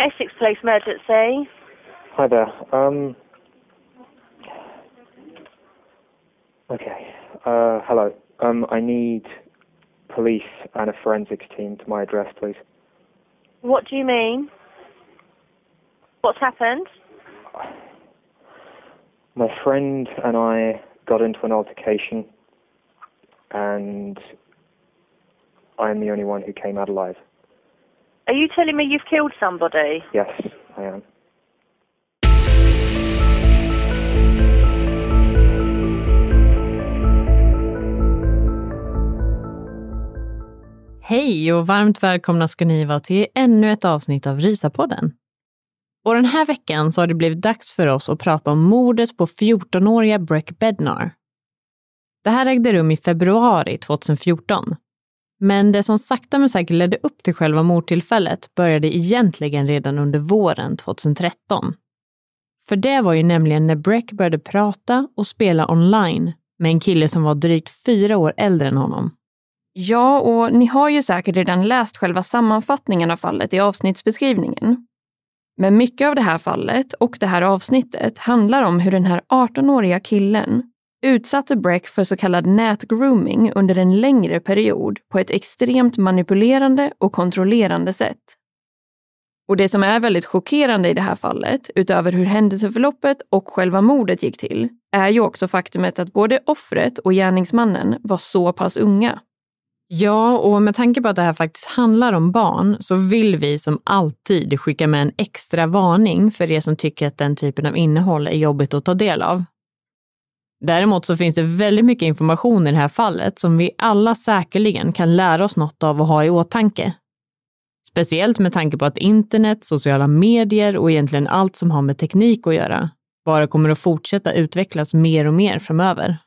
Essex Police Emergency. Hi there. Um. Okay. Uh, hello. Um, I need police and a forensics team to my address, please. What do you mean? What's happened? My friend and I got into an altercation, and I'm the only one who came out alive. Are you telling me you've killed somebody? Yes, I am. Hej och varmt välkomna ska ni vara till ännu ett avsnitt av Rysapodden. Och den här veckan så har det blivit dags för oss att prata om mordet på 14-åriga Breck Bednar. Det här ägde rum i februari 2014. Men det som sakta men säkert ledde upp till själva mordtillfället började egentligen redan under våren 2013. För det var ju nämligen när Breck började prata och spela online med en kille som var drygt fyra år äldre än honom. Ja, och ni har ju säkert redan läst själva sammanfattningen av fallet i avsnittsbeskrivningen. Men mycket av det här fallet och det här avsnittet handlar om hur den här 18-åriga killen utsatte Breck för så kallad nätgrooming under en längre period på ett extremt manipulerande och kontrollerande sätt. Och det som är väldigt chockerande i det här fallet, utöver hur händelseförloppet och själva mordet gick till, är ju också faktumet att både offret och gärningsmannen var så pass unga. Ja, och med tanke på att det här faktiskt handlar om barn så vill vi som alltid skicka med en extra varning för er som tycker att den typen av innehåll är jobbigt att ta del av. Däremot så finns det väldigt mycket information i det här fallet som vi alla säkerligen kan lära oss något av och ha i åtanke. Speciellt med tanke på att internet, sociala medier och egentligen allt som har med teknik att göra bara kommer att fortsätta utvecklas mer och mer framöver.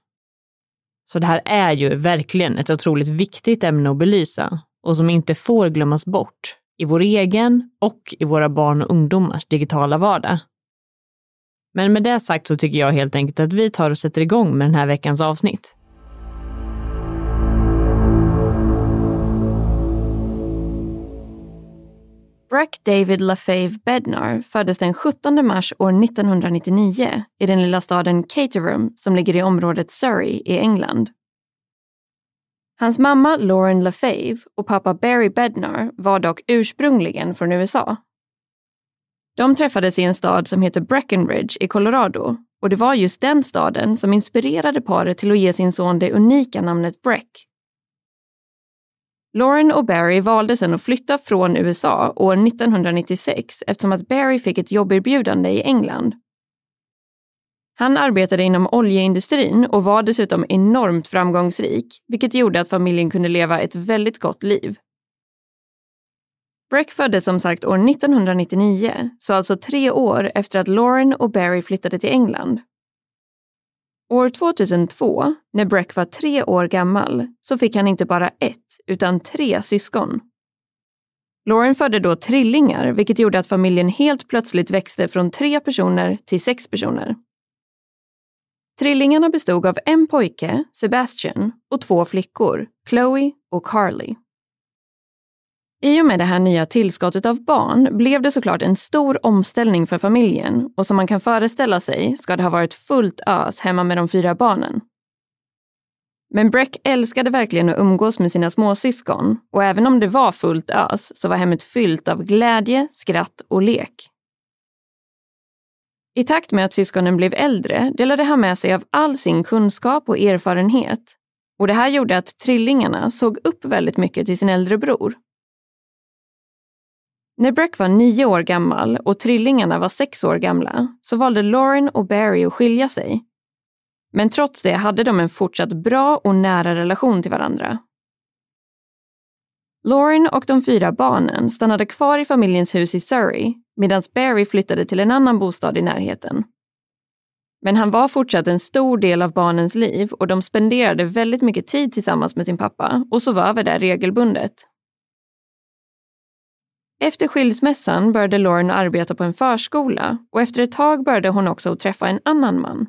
Så det här är ju verkligen ett otroligt viktigt ämne att belysa och som inte får glömmas bort i vår egen och i våra barn och ungdomars digitala vardag. Men med det sagt så tycker jag helt enkelt att vi tar och sätter igång med den här veckans avsnitt. Breck David LaFave Bednar föddes den 17 mars år 1999 i den lilla staden Caterham som ligger i området Surrey i England. Hans mamma Lauren LaFave och pappa Barry Bednar var dock ursprungligen från USA. De träffades i en stad som heter Breckenridge i Colorado och det var just den staden som inspirerade paret till att ge sin son det unika namnet Breck. Lauren och Barry valde sedan att flytta från USA år 1996 eftersom att Barry fick ett jobberbjudande i England. Han arbetade inom oljeindustrin och var dessutom enormt framgångsrik, vilket gjorde att familjen kunde leva ett väldigt gott liv. Breck föddes som sagt år 1999, så alltså tre år efter att Lauren och Barry flyttade till England. År 2002, när Breck var tre år gammal, så fick han inte bara ett, utan tre syskon. Lauren födde då trillingar, vilket gjorde att familjen helt plötsligt växte från tre personer till sex personer. Trillingarna bestod av en pojke, Sebastian, och två flickor, Chloe och Carly. I och med det här nya tillskottet av barn blev det såklart en stor omställning för familjen och som man kan föreställa sig ska det ha varit fullt ös hemma med de fyra barnen. Men Breck älskade verkligen att umgås med sina småsyskon och även om det var fullt ös så var hemmet fyllt av glädje, skratt och lek. I takt med att syskonen blev äldre delade han med sig av all sin kunskap och erfarenhet och det här gjorde att trillingarna såg upp väldigt mycket till sin äldre bror. När Breck var nio år gammal och trillingarna var sex år gamla så valde Lauren och Barry att skilja sig. Men trots det hade de en fortsatt bra och nära relation till varandra. Lauren och de fyra barnen stannade kvar i familjens hus i Surrey medan Barry flyttade till en annan bostad i närheten. Men han var fortsatt en stor del av barnens liv och de spenderade väldigt mycket tid tillsammans med sin pappa och sov över där regelbundet. Efter skilsmässan började Lauren arbeta på en förskola och efter ett tag började hon också träffa en annan man.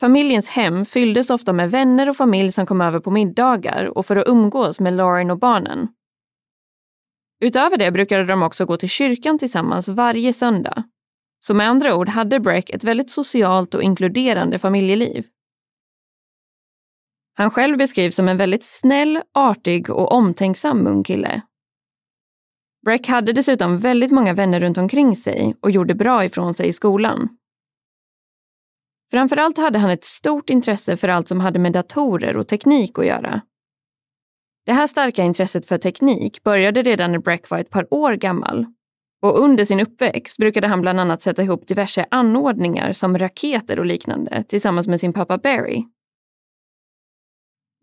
Familjens hem fylldes ofta med vänner och familj som kom över på middagar och för att umgås med Lauren och barnen. Utöver det brukade de också gå till kyrkan tillsammans varje söndag. Så med andra ord hade Breck ett väldigt socialt och inkluderande familjeliv. Han själv beskrivs som en väldigt snäll, artig och omtänksam ung kille. Breck hade dessutom väldigt många vänner runt omkring sig och gjorde bra ifrån sig i skolan. Framförallt hade han ett stort intresse för allt som hade med datorer och teknik att göra. Det här starka intresset för teknik började redan när Breck var ett par år gammal. Och under sin uppväxt brukade han bland annat sätta ihop diverse anordningar som raketer och liknande tillsammans med sin pappa Barry.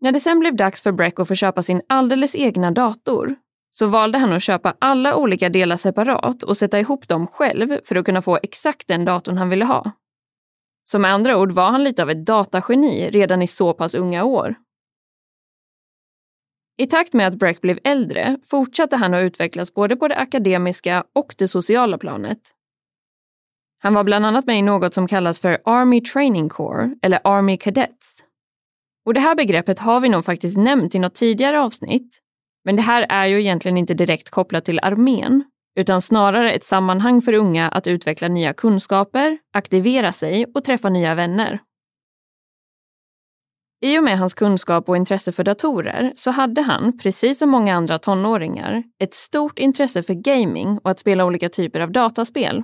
När det sen blev dags för Breck att få köpa sin alldeles egna dator så valde han att köpa alla olika delar separat och sätta ihop dem själv för att kunna få exakt den datorn han ville ha. Så med andra ord var han lite av ett datageni redan i så pass unga år. I takt med att Breck blev äldre fortsatte han att utvecklas både på det akademiska och det sociala planet. Han var bland annat med i något som kallas för Army Training Corps, eller Army Cadets. Och det här begreppet har vi nog faktiskt nämnt i något tidigare avsnitt, men det här är ju egentligen inte direkt kopplat till armén, utan snarare ett sammanhang för unga att utveckla nya kunskaper, aktivera sig och träffa nya vänner. I och med hans kunskap och intresse för datorer så hade han, precis som många andra tonåringar, ett stort intresse för gaming och att spela olika typer av dataspel.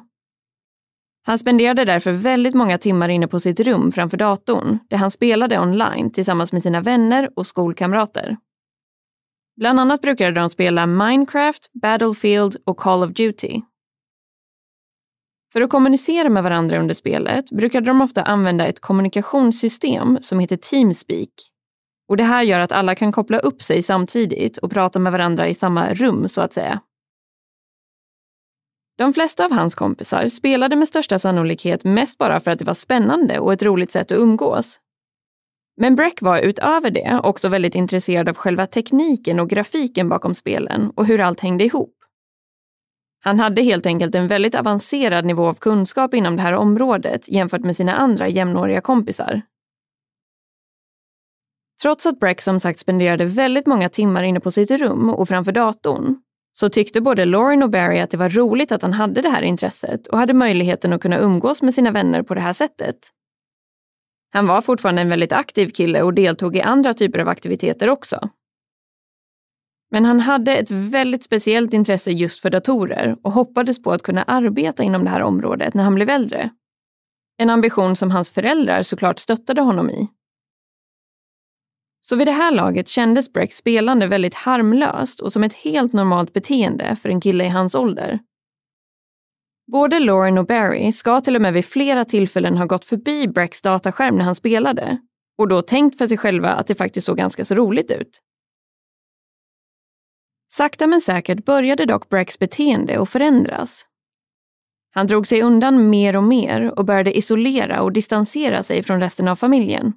Han spenderade därför väldigt många timmar inne på sitt rum framför datorn, där han spelade online tillsammans med sina vänner och skolkamrater. Bland annat brukade de spela Minecraft, Battlefield och Call of Duty. För att kommunicera med varandra under spelet brukade de ofta använda ett kommunikationssystem som heter Teamspeak. Och det här gör att alla kan koppla upp sig samtidigt och prata med varandra i samma rum, så att säga. De flesta av hans kompisar spelade med största sannolikhet mest bara för att det var spännande och ett roligt sätt att umgås. Men Breck var utöver det också väldigt intresserad av själva tekniken och grafiken bakom spelen och hur allt hängde ihop. Han hade helt enkelt en väldigt avancerad nivå av kunskap inom det här området jämfört med sina andra jämnåriga kompisar. Trots att Breck som sagt spenderade väldigt många timmar inne på sitt rum och framför datorn så tyckte både Lauren och Barry att det var roligt att han hade det här intresset och hade möjligheten att kunna umgås med sina vänner på det här sättet. Han var fortfarande en väldigt aktiv kille och deltog i andra typer av aktiviteter också. Men han hade ett väldigt speciellt intresse just för datorer och hoppades på att kunna arbeta inom det här området när han blev äldre. En ambition som hans föräldrar såklart stöttade honom i. Så vid det här laget kändes Brecks spelande väldigt harmlöst och som ett helt normalt beteende för en kille i hans ålder. Både Lauren och Barry ska till och med vid flera tillfällen ha gått förbi Brecks dataskärm när han spelade och då tänkt för sig själva att det faktiskt såg ganska så roligt ut. Sakta men säkert började dock Brecks beteende att förändras. Han drog sig undan mer och mer och började isolera och distansera sig från resten av familjen.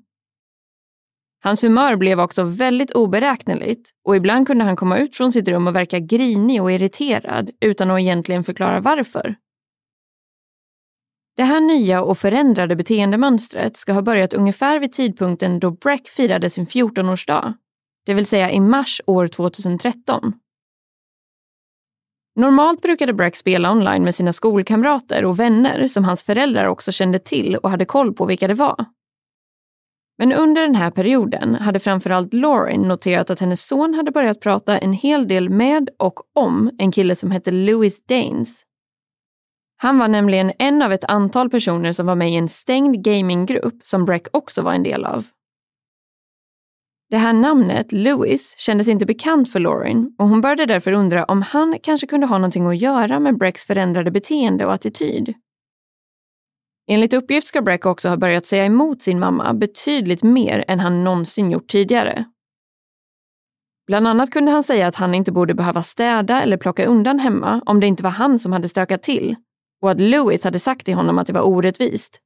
Hans humör blev också väldigt oberäkneligt och ibland kunde han komma ut från sitt rum och verka grinig och irriterad utan att egentligen förklara varför. Det här nya och förändrade beteendemönstret ska ha börjat ungefär vid tidpunkten då Breck firade sin 14-årsdag, det vill säga i mars år 2013. Normalt brukade Breck spela online med sina skolkamrater och vänner som hans föräldrar också kände till och hade koll på vilka det var. Men under den här perioden hade framförallt Lauren noterat att hennes son hade börjat prata en hel del med och om en kille som hette Louis Danes. Han var nämligen en av ett antal personer som var med i en stängd gaminggrupp som Breck också var en del av. Det här namnet, Lewis, kändes inte bekant för Lauren och hon började därför undra om han kanske kunde ha någonting att göra med Brecks förändrade beteende och attityd. Enligt uppgift ska Breck också ha börjat säga emot sin mamma betydligt mer än han någonsin gjort tidigare. Bland annat kunde han säga att han inte borde behöva städa eller plocka undan hemma om det inte var han som hade stökat till och att Lewis hade sagt till honom att det var orättvist.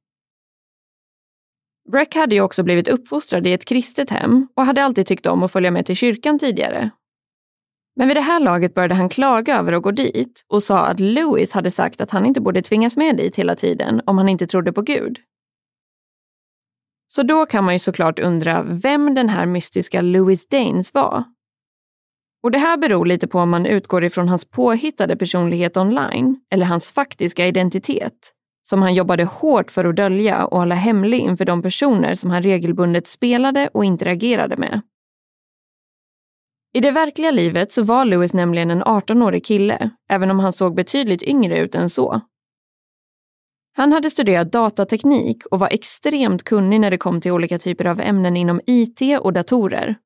Breck hade ju också blivit uppfostrad i ett kristet hem och hade alltid tyckt om att följa med till kyrkan tidigare. Men vid det här laget började han klaga över att gå dit och sa att Lewis hade sagt att han inte borde tvingas med dit hela tiden om han inte trodde på Gud. Så då kan man ju såklart undra vem den här mystiska Louis Danes var. Och det här beror lite på om man utgår ifrån hans påhittade personlighet online eller hans faktiska identitet, som han jobbade hårt för att dölja och hålla hemlig inför de personer som han regelbundet spelade och interagerade med. I det verkliga livet så var Lewis nämligen en 18-årig kille, även om han såg betydligt yngre ut än så. Han hade studerat datateknik och var extremt kunnig när det kom till olika typer av ämnen inom IT och datorer.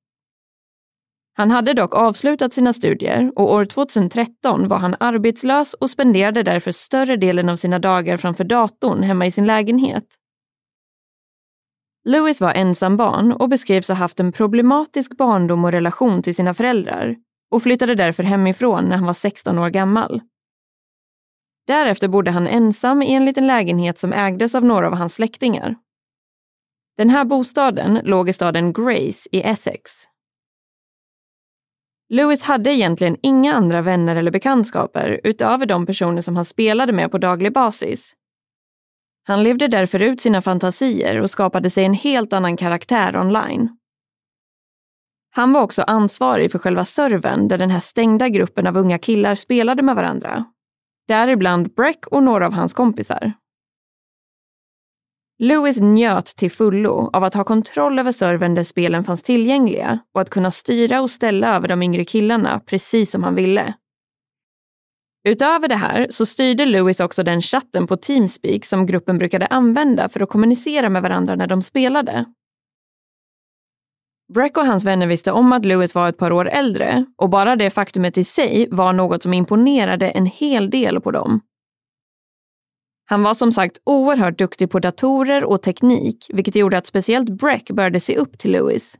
Han hade dock avslutat sina studier och år 2013 var han arbetslös och spenderade därför större delen av sina dagar framför datorn hemma i sin lägenhet. Lewis var ensam barn och beskrevs ha haft en problematisk barndom och relation till sina föräldrar och flyttade därför hemifrån när han var 16 år gammal. Därefter bodde han ensam i en liten lägenhet som ägdes av några av hans släktingar. Den här bostaden låg i staden Grace i Essex. Lewis hade egentligen inga andra vänner eller bekantskaper utöver de personer som han spelade med på daglig basis han levde därför ut sina fantasier och skapade sig en helt annan karaktär online. Han var också ansvarig för själva servern där den här stängda gruppen av unga killar spelade med varandra. Däribland Breck och några av hans kompisar. Lewis njöt till fullo av att ha kontroll över servern där spelen fanns tillgängliga och att kunna styra och ställa över de yngre killarna precis som han ville. Utöver det här så styrde Lewis också den chatten på Teamspeak som gruppen brukade använda för att kommunicera med varandra när de spelade. Breck och hans vänner visste om att Lewis var ett par år äldre och bara det faktumet i sig var något som imponerade en hel del på dem. Han var som sagt oerhört duktig på datorer och teknik, vilket gjorde att speciellt Breck började se upp till Lewis.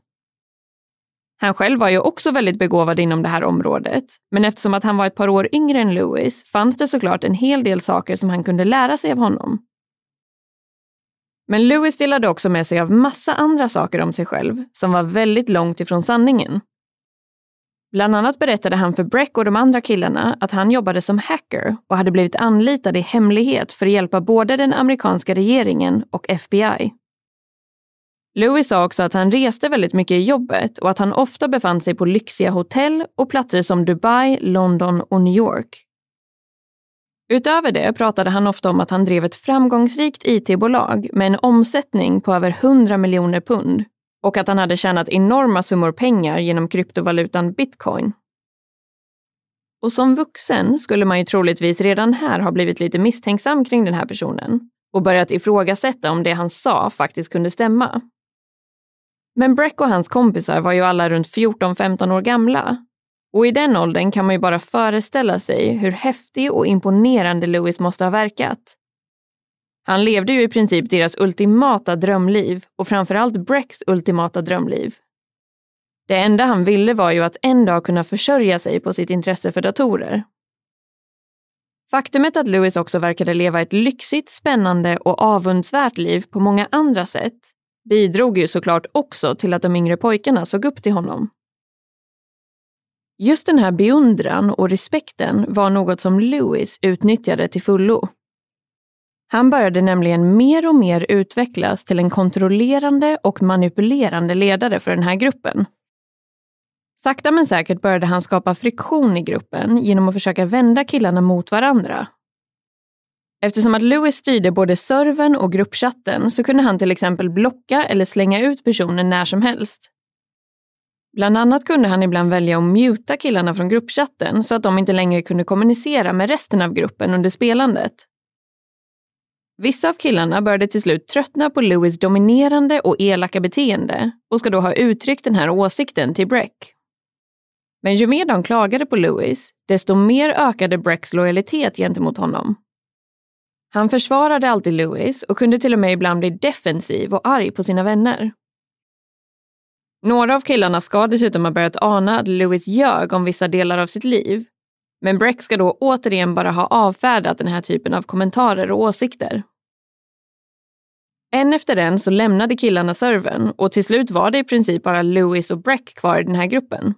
Han själv var ju också väldigt begåvad inom det här området, men eftersom att han var ett par år yngre än Lewis fanns det såklart en hel del saker som han kunde lära sig av honom. Men Lewis delade också med sig av massa andra saker om sig själv som var väldigt långt ifrån sanningen. Bland annat berättade han för Breck och de andra killarna att han jobbade som hacker och hade blivit anlitad i hemlighet för att hjälpa både den amerikanska regeringen och FBI. Louis sa också att han reste väldigt mycket i jobbet och att han ofta befann sig på lyxiga hotell och platser som Dubai, London och New York. Utöver det pratade han ofta om att han drev ett framgångsrikt IT-bolag med en omsättning på över 100 miljoner pund och att han hade tjänat enorma summor pengar genom kryptovalutan bitcoin. Och som vuxen skulle man ju troligtvis redan här ha blivit lite misstänksam kring den här personen och börjat ifrågasätta om det han sa faktiskt kunde stämma. Men Breck och hans kompisar var ju alla runt 14-15 år gamla. Och i den åldern kan man ju bara föreställa sig hur häftig och imponerande Lewis måste ha verkat. Han levde ju i princip deras ultimata drömliv och framförallt Brecks ultimata drömliv. Det enda han ville var ju att en dag kunna försörja sig på sitt intresse för datorer. Faktumet att Lewis också verkade leva ett lyxigt, spännande och avundsvärt liv på många andra sätt bidrog ju såklart också till att de yngre pojkarna såg upp till honom. Just den här beundran och respekten var något som Lewis utnyttjade till fullo. Han började nämligen mer och mer utvecklas till en kontrollerande och manipulerande ledare för den här gruppen. Sakta men säkert började han skapa friktion i gruppen genom att försöka vända killarna mot varandra. Eftersom att Lewis styrde både servern och gruppchatten så kunde han till exempel blocka eller slänga ut personer när som helst. Bland annat kunde han ibland välja att muta killarna från gruppchatten så att de inte längre kunde kommunicera med resten av gruppen under spelandet. Vissa av killarna började till slut tröttna på Lewis dominerande och elaka beteende och ska då ha uttryckt den här åsikten till Breck. Men ju mer de klagade på Lewis, desto mer ökade Brecks lojalitet gentemot honom. Han försvarade alltid Lewis och kunde till och med ibland bli defensiv och arg på sina vänner. Några av killarna ska dessutom ha börjat ana att Lewis ljög om vissa delar av sitt liv. Men Breck ska då återigen bara ha avfärdat den här typen av kommentarer och åsikter. En efter en så lämnade killarna servern och till slut var det i princip bara Lewis och Breck kvar i den här gruppen.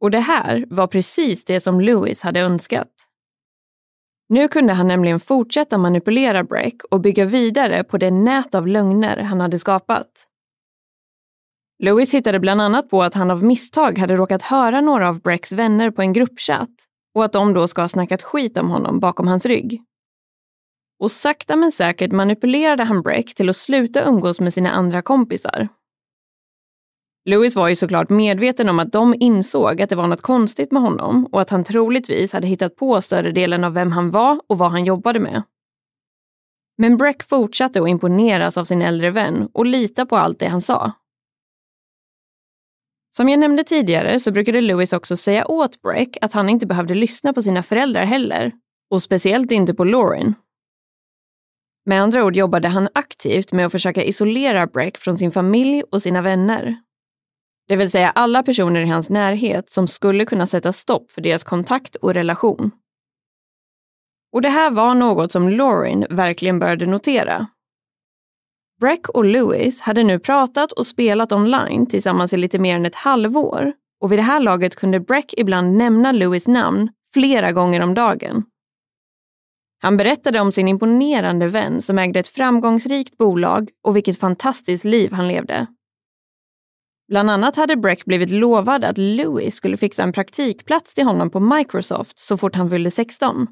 Och det här var precis det som Lewis hade önskat. Nu kunde han nämligen fortsätta manipulera Breck och bygga vidare på det nät av lögner han hade skapat. Lewis hittade bland annat på att han av misstag hade råkat höra några av Brecks vänner på en gruppchatt och att de då ska ha snackat skit om honom bakom hans rygg. Och sakta men säkert manipulerade han Breck till att sluta umgås med sina andra kompisar. Lewis var ju såklart medveten om att de insåg att det var något konstigt med honom och att han troligtvis hade hittat på större delen av vem han var och vad han jobbade med. Men Breck fortsatte att imponeras av sin äldre vän och lita på allt det han sa. Som jag nämnde tidigare så brukade Lewis också säga åt Breck att han inte behövde lyssna på sina föräldrar heller. Och speciellt inte på Lauren. Med andra ord jobbade han aktivt med att försöka isolera Breck från sin familj och sina vänner. Det vill säga alla personer i hans närhet som skulle kunna sätta stopp för deras kontakt och relation. Och det här var något som Lauren verkligen började notera. Breck och Lewis hade nu pratat och spelat online tillsammans i lite mer än ett halvår och vid det här laget kunde Breck ibland nämna Lewis namn flera gånger om dagen. Han berättade om sin imponerande vän som ägde ett framgångsrikt bolag och vilket fantastiskt liv han levde. Bland annat hade Breck blivit lovad att Lewis skulle fixa en praktikplats till honom på Microsoft så fort han fyllde 16.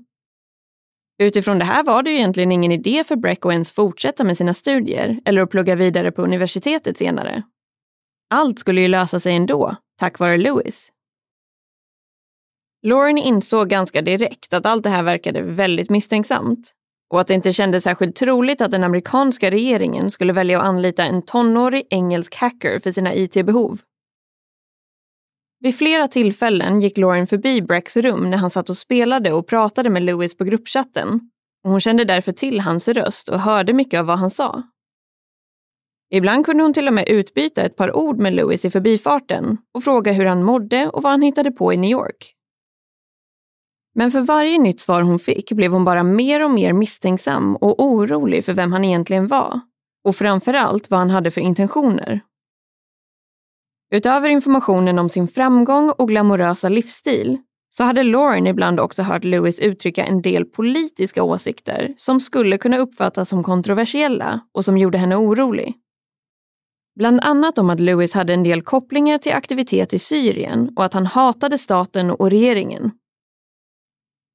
Utifrån det här var det ju egentligen ingen idé för Breck att ens fortsätta med sina studier eller att plugga vidare på universitetet senare. Allt skulle ju lösa sig ändå, tack vare Lewis. Lauren insåg ganska direkt att allt det här verkade väldigt misstänksamt och att det inte kändes särskilt troligt att den amerikanska regeringen skulle välja att anlita en tonårig engelsk hacker för sina IT-behov. Vid flera tillfällen gick Lauren förbi Brecks rum när han satt och spelade och pratade med Lewis på gruppchatten. Och hon kände därför till hans röst och hörde mycket av vad han sa. Ibland kunde hon till och med utbyta ett par ord med Lewis i förbifarten och fråga hur han mådde och vad han hittade på i New York. Men för varje nytt svar hon fick blev hon bara mer och mer misstänksam och orolig för vem han egentligen var. Och framförallt vad han hade för intentioner. Utöver informationen om sin framgång och glamorösa livsstil så hade Lauren ibland också hört Lewis uttrycka en del politiska åsikter som skulle kunna uppfattas som kontroversiella och som gjorde henne orolig. Bland annat om att Lewis hade en del kopplingar till aktivitet i Syrien och att han hatade staten och regeringen.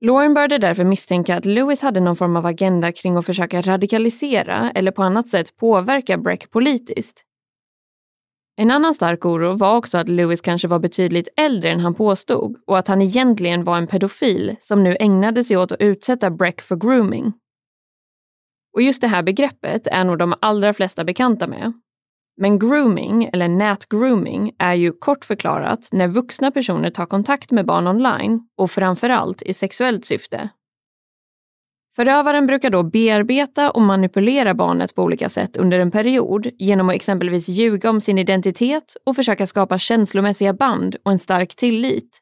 Lauren började därför misstänka att Lewis hade någon form av agenda kring att försöka radikalisera eller på annat sätt påverka Breck politiskt en annan stark oro var också att Lewis kanske var betydligt äldre än han påstod och att han egentligen var en pedofil som nu ägnade sig åt att utsätta Breck för grooming. Och just det här begreppet är nog de allra flesta bekanta med. Men grooming, eller nätgrooming, är ju kort förklarat när vuxna personer tar kontakt med barn online och framförallt i sexuellt syfte. Förövaren brukar då bearbeta och manipulera barnet på olika sätt under en period genom att exempelvis ljuga om sin identitet och försöka skapa känslomässiga band och en stark tillit.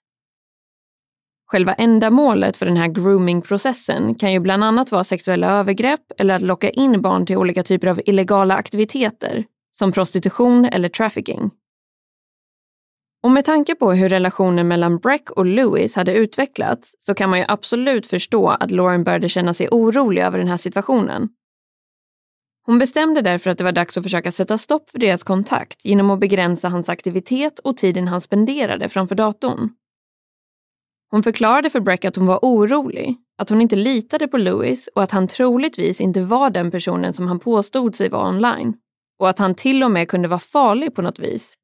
Själva ändamålet för den här groomingprocessen kan ju bland annat vara sexuella övergrepp eller att locka in barn till olika typer av illegala aktiviteter, som prostitution eller trafficking. Och med tanke på hur relationen mellan Breck och Lewis hade utvecklats så kan man ju absolut förstå att Lauren började känna sig orolig över den här situationen. Hon bestämde därför att det var dags att försöka sätta stopp för deras kontakt genom att begränsa hans aktivitet och tiden han spenderade framför datorn. Hon förklarade för Breck att hon var orolig, att hon inte litade på Lewis och att han troligtvis inte var den personen som han påstod sig vara online. Och att han till och med kunde vara farlig på något vis.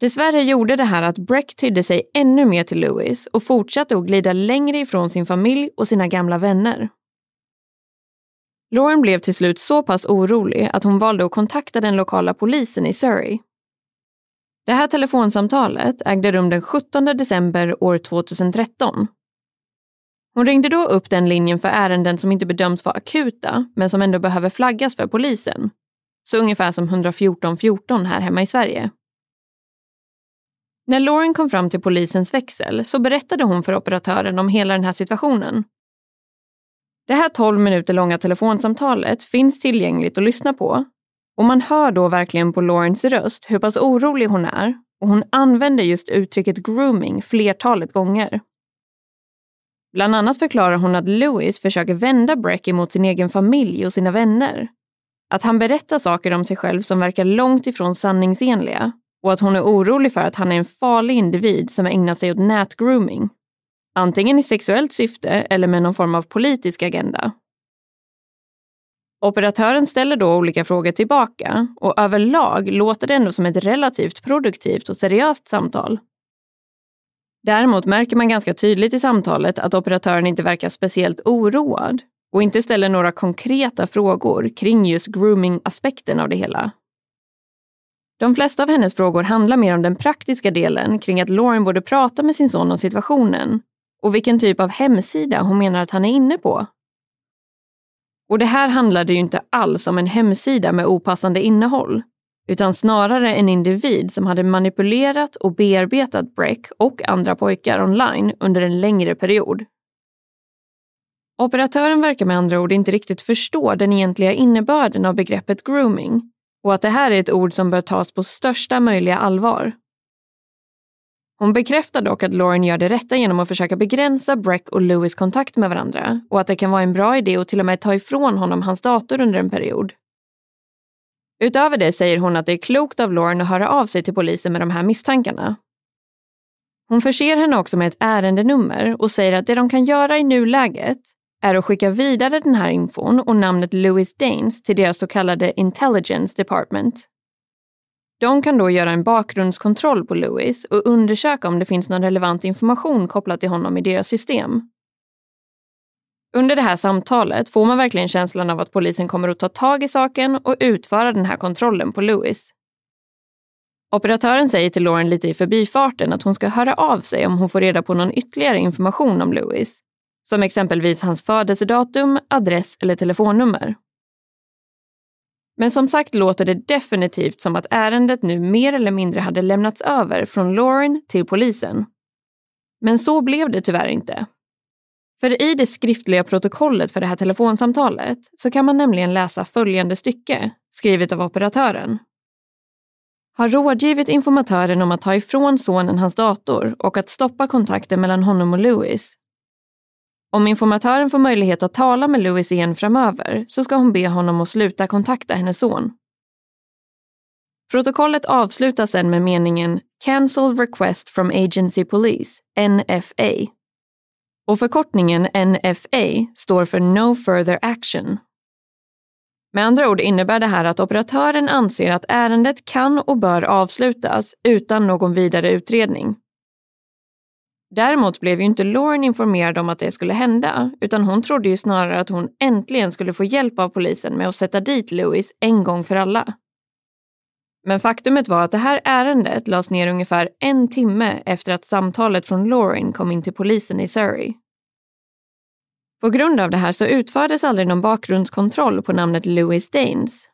Dessvärre gjorde det här att Breck tydde sig ännu mer till Lewis och fortsatte att glida längre ifrån sin familj och sina gamla vänner. Lauren blev till slut så pass orolig att hon valde att kontakta den lokala polisen i Surrey. Det här telefonsamtalet ägde rum den 17 december år 2013. Hon ringde då upp den linjen för ärenden som inte bedöms vara akuta men som ändå behöver flaggas för polisen. Så ungefär som 114 14 här hemma i Sverige. När Lauren kom fram till polisens växel så berättade hon för operatören om hela den här situationen. Det här 12 minuter långa telefonsamtalet finns tillgängligt att lyssna på och man hör då verkligen på Laurens röst hur pass orolig hon är och hon använder just uttrycket grooming flertalet gånger. Bland annat förklarar hon att Louis försöker vända Breck mot sin egen familj och sina vänner. Att han berättar saker om sig själv som verkar långt ifrån sanningsenliga och att hon är orolig för att han är en farlig individ som ägnar sig åt nätgrooming. Antingen i sexuellt syfte eller med någon form av politisk agenda. Operatören ställer då olika frågor tillbaka och överlag låter det ändå som ett relativt produktivt och seriöst samtal. Däremot märker man ganska tydligt i samtalet att operatören inte verkar speciellt oroad och inte ställer några konkreta frågor kring just grooming-aspekten av det hela. De flesta av hennes frågor handlar mer om den praktiska delen kring att Lauren borde prata med sin son om situationen och vilken typ av hemsida hon menar att han är inne på. Och det här handlade ju inte alls om en hemsida med opassande innehåll, utan snarare en individ som hade manipulerat och bearbetat Breck och andra pojkar online under en längre period. Operatören verkar med andra ord inte riktigt förstå den egentliga innebörden av begreppet grooming och att det här är ett ord som bör tas på största möjliga allvar. Hon bekräftar dock att Lauren gör det rätta genom att försöka begränsa Breck och Lewis kontakt med varandra och att det kan vara en bra idé att till och med ta ifrån honom hans dator under en period. Utöver det säger hon att det är klokt av Lauren att höra av sig till polisen med de här misstankarna. Hon förser henne också med ett ärendenummer och säger att det de kan göra i nuläget är att skicka vidare den här infon och namnet Louis Danes till deras så kallade Intelligence Department. De kan då göra en bakgrundskontroll på Louis och undersöka om det finns någon relevant information kopplat till honom i deras system. Under det här samtalet får man verkligen känslan av att polisen kommer att ta tag i saken och utföra den här kontrollen på Louis. Operatören säger till Lauren lite i förbifarten att hon ska höra av sig om hon får reda på någon ytterligare information om Louis. Som exempelvis hans födelsedatum, adress eller telefonnummer. Men som sagt låter det definitivt som att ärendet nu mer eller mindre hade lämnats över från Lauren till polisen. Men så blev det tyvärr inte. För i det skriftliga protokollet för det här telefonsamtalet så kan man nämligen läsa följande stycke, skrivet av operatören. Har rådgivit informatören om att ta ifrån sonen hans dator och att stoppa kontakten mellan honom och Louis. Om informatören får möjlighet att tala med Louis igen framöver så ska hon be honom att sluta kontakta hennes son. Protokollet avslutas sedan med meningen “Cancel request from agency police, NFA” och förkortningen NFA står för No further action. Med andra ord innebär det här att operatören anser att ärendet kan och bör avslutas utan någon vidare utredning. Däremot blev ju inte Lauren informerad om att det skulle hända, utan hon trodde ju snarare att hon äntligen skulle få hjälp av polisen med att sätta dit Louis en gång för alla. Men faktumet var att det här ärendet lades ner ungefär en timme efter att samtalet från Lauren kom in till polisen i Surrey. På grund av det här så utfördes aldrig någon bakgrundskontroll på namnet Louis Danes.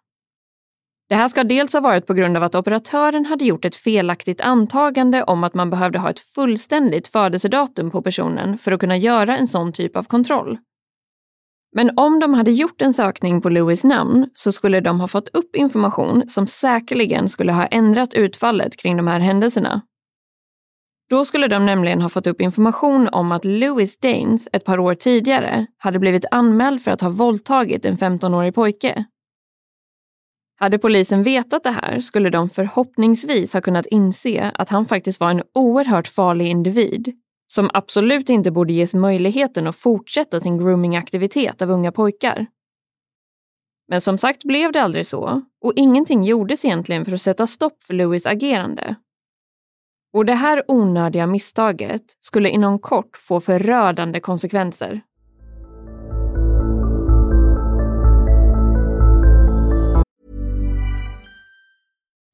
Det här ska dels ha varit på grund av att operatören hade gjort ett felaktigt antagande om att man behövde ha ett fullständigt födelsedatum på personen för att kunna göra en sån typ av kontroll. Men om de hade gjort en sökning på Louis namn så skulle de ha fått upp information som säkerligen skulle ha ändrat utfallet kring de här händelserna. Då skulle de nämligen ha fått upp information om att Louis Danes ett par år tidigare hade blivit anmäld för att ha våldtagit en 15-årig pojke. Hade polisen vetat det här skulle de förhoppningsvis ha kunnat inse att han faktiskt var en oerhört farlig individ som absolut inte borde ges möjligheten att fortsätta sin groomingaktivitet av unga pojkar. Men som sagt blev det aldrig så och ingenting gjordes egentligen för att sätta stopp för Louis agerande. Och det här onödiga misstaget skulle inom kort få förödande konsekvenser.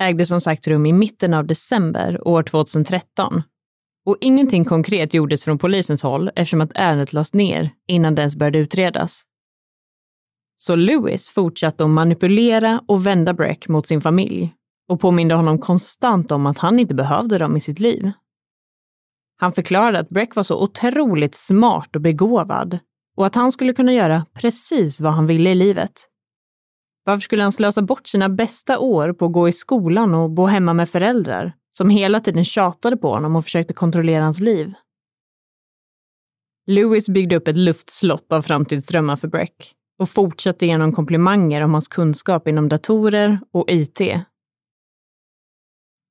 ägde som sagt rum i mitten av december år 2013. Och ingenting konkret gjordes från polisens håll eftersom att ärendet lades ner innan det ens började utredas. Så Lewis fortsatte att manipulera och vända Breck mot sin familj och påminde honom konstant om att han inte behövde dem i sitt liv. Han förklarade att Breck var så otroligt smart och begåvad och att han skulle kunna göra precis vad han ville i livet. Varför skulle han slösa bort sina bästa år på att gå i skolan och bo hemma med föräldrar som hela tiden tjatade på honom och försökte kontrollera hans liv? Lewis byggde upp ett luftslott av framtidsdrömmar för Breck och fortsatte genom komplimanger om hans kunskap inom datorer och IT.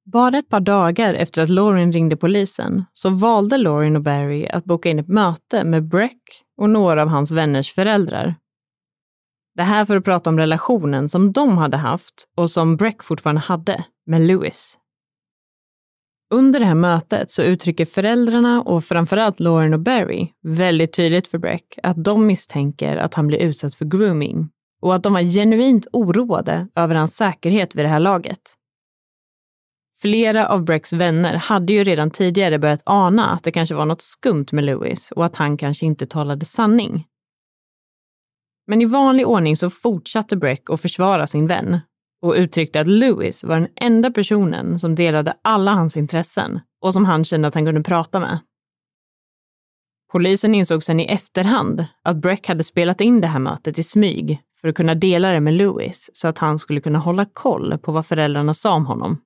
Bara ett par dagar efter att Lauren ringde polisen så valde Lauren och Barry att boka in ett möte med Breck och några av hans vänners föräldrar. Det här för att prata om relationen som de hade haft och som Breck fortfarande hade med Lewis. Under det här mötet så uttrycker föräldrarna och framförallt Lauren och Barry väldigt tydligt för Breck att de misstänker att han blir utsatt för grooming och att de var genuint oroade över hans säkerhet vid det här laget. Flera av Brecks vänner hade ju redan tidigare börjat ana att det kanske var något skumt med Lewis och att han kanske inte talade sanning. Men i vanlig ordning så fortsatte Breck att försvara sin vän och uttryckte att Lewis var den enda personen som delade alla hans intressen och som han kände att han kunde prata med. Polisen insåg sen i efterhand att Breck hade spelat in det här mötet i smyg för att kunna dela det med Lewis så att han skulle kunna hålla koll på vad föräldrarna sa om honom.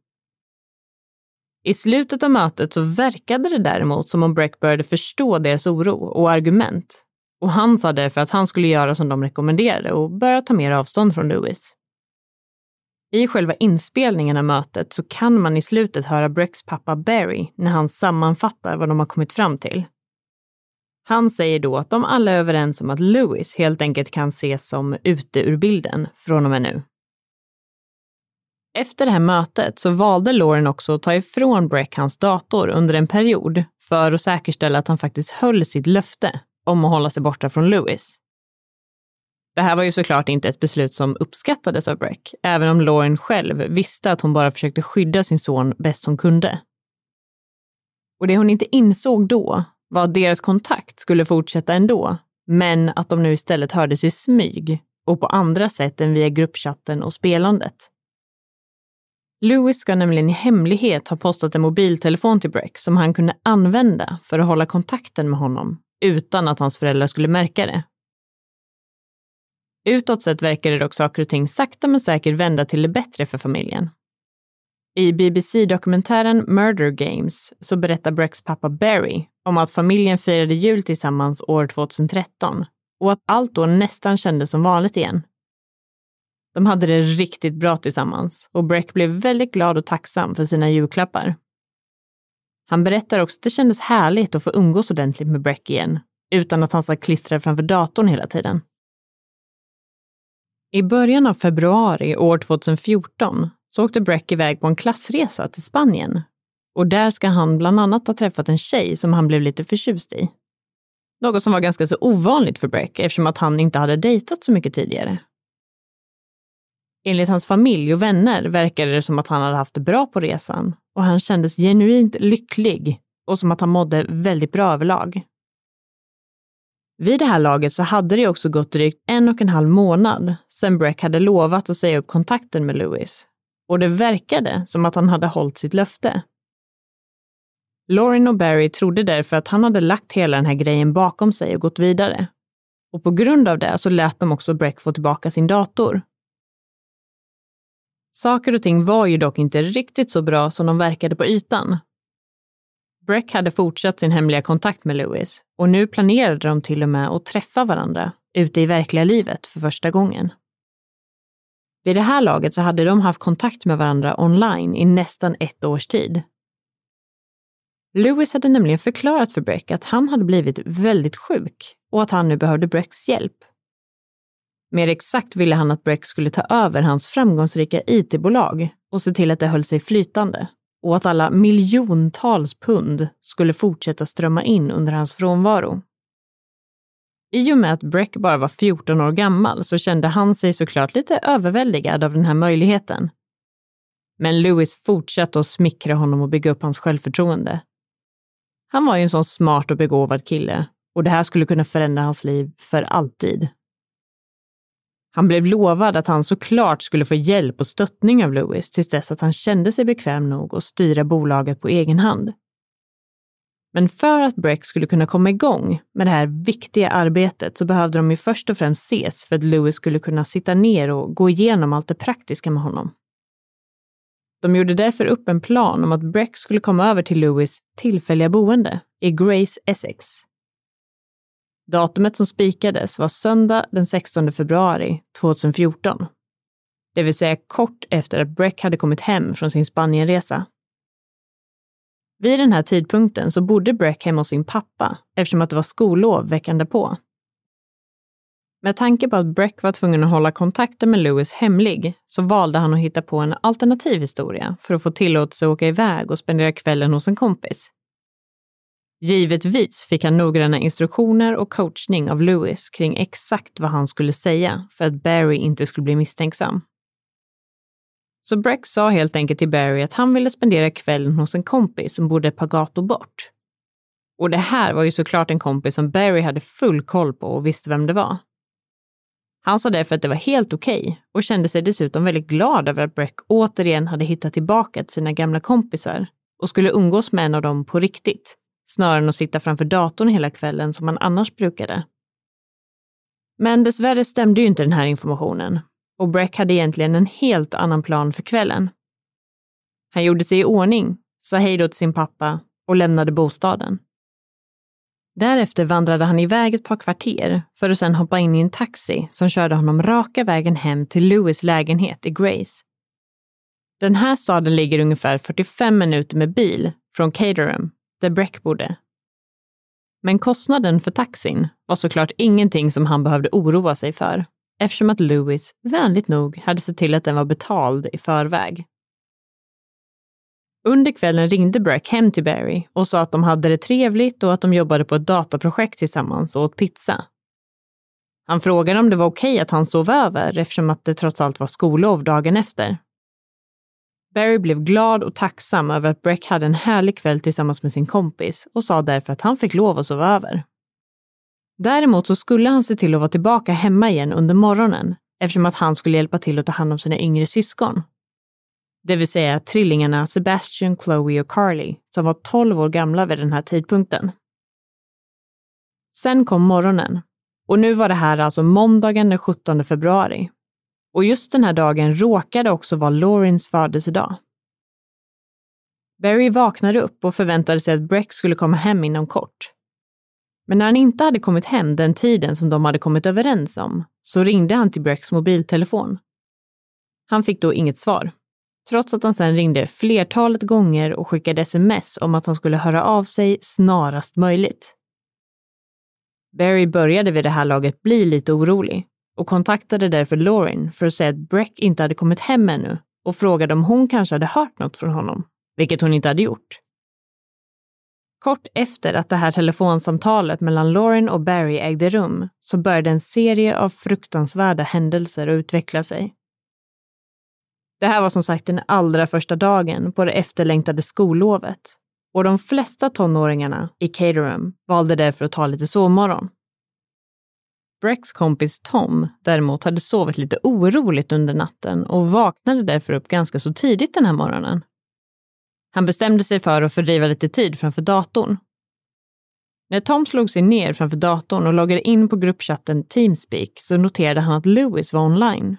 I slutet av mötet så verkade det däremot som om Breck började förstå deras oro och argument och han sa därför att han skulle göra som de rekommenderade och börja ta mer avstånd från Lewis. I själva inspelningen av mötet så kan man i slutet höra Brecks pappa Barry när han sammanfattar vad de har kommit fram till. Han säger då att de alla är överens om att Lewis helt enkelt kan ses som ute ur bilden från och med nu. Efter det här mötet så valde Lauren också att ta ifrån Breck hans dator under en period för att säkerställa att han faktiskt höll sitt löfte om att hålla sig borta från Lewis. Det här var ju såklart inte ett beslut som uppskattades av Breck, även om Lauren själv visste att hon bara försökte skydda sin son bäst hon kunde. Och det hon inte insåg då var att deras kontakt skulle fortsätta ändå, men att de nu istället hördes i smyg och på andra sätt än via gruppchatten och spelandet. Lewis ska nämligen i hemlighet ha postat en mobiltelefon till Breck som han kunde använda för att hålla kontakten med honom utan att hans föräldrar skulle märka det. Utåt sett verkade dock saker och ting sakta men säkert vända till det bättre för familjen. I BBC-dokumentären Murder Games så berättar Brecks pappa Barry om att familjen firade jul tillsammans år 2013 och att allt då nästan kändes som vanligt igen. De hade det riktigt bra tillsammans och Breck blev väldigt glad och tacksam för sina julklappar. Han berättar också att det kändes härligt att få umgås ordentligt med Breck igen, utan att han satt klistrad framför datorn hela tiden. I början av februari år 2014 så åkte Breck iväg på en klassresa till Spanien. Och där ska han bland annat ha träffat en tjej som han blev lite förtjust i. Något som var ganska så ovanligt för Breck eftersom att han inte hade dejtat så mycket tidigare. Enligt hans familj och vänner verkade det som att han hade haft det bra på resan och han kändes genuint lycklig och som att han mådde väldigt bra överlag. Vid det här laget så hade det också gått drygt en och en halv månad sedan Breck hade lovat att säga upp kontakten med Lewis. Och det verkade som att han hade hållit sitt löfte. Lauren och Barry trodde därför att han hade lagt hela den här grejen bakom sig och gått vidare. Och på grund av det så lät de också Breck få tillbaka sin dator. Saker och ting var ju dock inte riktigt så bra som de verkade på ytan. Breck hade fortsatt sin hemliga kontakt med Lewis och nu planerade de till och med att träffa varandra ute i verkliga livet för första gången. Vid det här laget så hade de haft kontakt med varandra online i nästan ett års tid. Lewis hade nämligen förklarat för Breck att han hade blivit väldigt sjuk och att han nu behövde Brecks hjälp. Mer exakt ville han att Breck skulle ta över hans framgångsrika IT-bolag och se till att det höll sig flytande och att alla miljontals pund skulle fortsätta strömma in under hans frånvaro. I och med att Breck bara var 14 år gammal så kände han sig såklart lite överväldigad av den här möjligheten. Men Lewis fortsatte att smickra honom och bygga upp hans självförtroende. Han var ju en sån smart och begåvad kille och det här skulle kunna förändra hans liv för alltid. Han blev lovad att han såklart skulle få hjälp och stöttning av Lewis tills dess att han kände sig bekväm nog att styra bolaget på egen hand. Men för att Breck skulle kunna komma igång med det här viktiga arbetet så behövde de ju först och främst ses för att Lewis skulle kunna sitta ner och gå igenom allt det praktiska med honom. De gjorde därför upp en plan om att Breck skulle komma över till Lewis tillfälliga boende i Grace, Essex. Datumet som spikades var söndag den 16 februari 2014. Det vill säga kort efter att Breck hade kommit hem från sin Spanienresa. Vid den här tidpunkten så bodde Breck hemma hos sin pappa eftersom att det var skollov veckan därpå. Med tanke på att Breck var tvungen att hålla kontakten med Lewis hemlig så valde han att hitta på en alternativ historia för att få tillåtelse att åka iväg och spendera kvällen hos en kompis. Givetvis fick han noggranna instruktioner och coachning av Lewis kring exakt vad han skulle säga för att Barry inte skulle bli misstänksam. Så Breck sa helt enkelt till Barry att han ville spendera kvällen hos en kompis som bodde ett par gator bort. Och det här var ju såklart en kompis som Barry hade full koll på och visste vem det var. Han sa därför att det var helt okej okay och kände sig dessutom väldigt glad över att Breck återigen hade hittat tillbaka till sina gamla kompisar och skulle umgås med en av dem på riktigt, snarare än att sitta framför datorn hela kvällen som han annars brukade. Men dessvärre stämde ju inte den här informationen och Breck hade egentligen en helt annan plan för kvällen. Han gjorde sig i ordning, sa hej då till sin pappa och lämnade bostaden. Därefter vandrade han iväg ett par kvarter för att sedan hoppa in i en taxi som körde honom raka vägen hem till Louis lägenhet i Grace. Den här staden ligger ungefär 45 minuter med bil från Caterham, där Breck bodde. Men kostnaden för taxin var såklart ingenting som han behövde oroa sig för eftersom att Lewis vänligt nog hade sett till att den var betald i förväg. Under kvällen ringde Breck hem till Barry och sa att de hade det trevligt och att de jobbade på ett dataprojekt tillsammans och åt pizza. Han frågade om det var okej att han sov över eftersom att det trots allt var skollov dagen efter. Barry blev glad och tacksam över att Breck hade en härlig kväll tillsammans med sin kompis och sa därför att han fick lov att sova över. Däremot så skulle han se till att vara tillbaka hemma igen under morgonen eftersom att han skulle hjälpa till att ta hand om sina yngre syskon. Det vill säga trillingarna Sebastian, Chloe och Carly som var 12 år gamla vid den här tidpunkten. Sen kom morgonen och nu var det här alltså måndagen den 17 februari. Och just den här dagen råkade också vara Laurens födelsedag. Barry vaknade upp och förväntade sig att Breck skulle komma hem inom kort. Men när han inte hade kommit hem den tiden som de hade kommit överens om så ringde han till Brecks mobiltelefon. Han fick då inget svar, trots att han sedan ringde flertalet gånger och skickade sms om att han skulle höra av sig snarast möjligt. Barry började vid det här laget bli lite orolig och kontaktade därför Lauren för att säga att Breck inte hade kommit hem ännu och frågade om hon kanske hade hört något från honom, vilket hon inte hade gjort. Kort efter att det här telefonsamtalet mellan Lauren och Barry ägde rum så började en serie av fruktansvärda händelser att utveckla sig. Det här var som sagt den allra första dagen på det efterlängtade skollovet och de flesta tonåringarna i Caterham valde därför att ta lite sovmorgon. Brecks kompis Tom däremot hade sovit lite oroligt under natten och vaknade därför upp ganska så tidigt den här morgonen. Han bestämde sig för att fördriva lite tid framför datorn. När Tom slog sig ner framför datorn och loggade in på gruppchatten Teamspeak så noterade han att Lewis var online.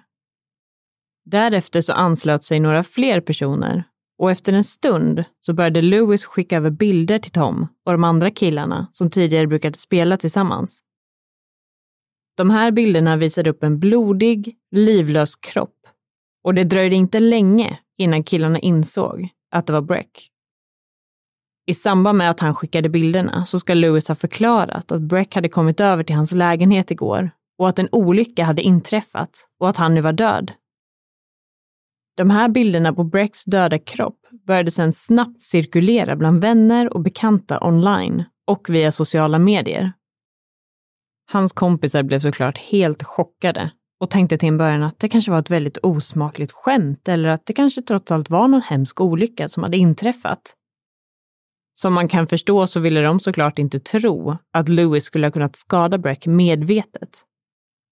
Därefter så anslöt sig några fler personer och efter en stund så började Lewis skicka över bilder till Tom och de andra killarna som tidigare brukade spela tillsammans. De här bilderna visade upp en blodig, livlös kropp och det dröjde inte länge innan killarna insåg att det var Breck. I samband med att han skickade bilderna så ska Lewis ha förklarat att Breck hade kommit över till hans lägenhet igår och att en olycka hade inträffat och att han nu var död. De här bilderna på Brecks döda kropp började sedan snabbt cirkulera bland vänner och bekanta online och via sociala medier. Hans kompisar blev såklart helt chockade och tänkte till en början att det kanske var ett väldigt osmakligt skämt eller att det kanske trots allt var någon hemsk olycka som hade inträffat. Som man kan förstå så ville de såklart inte tro att Louis skulle ha kunnat skada Breck medvetet.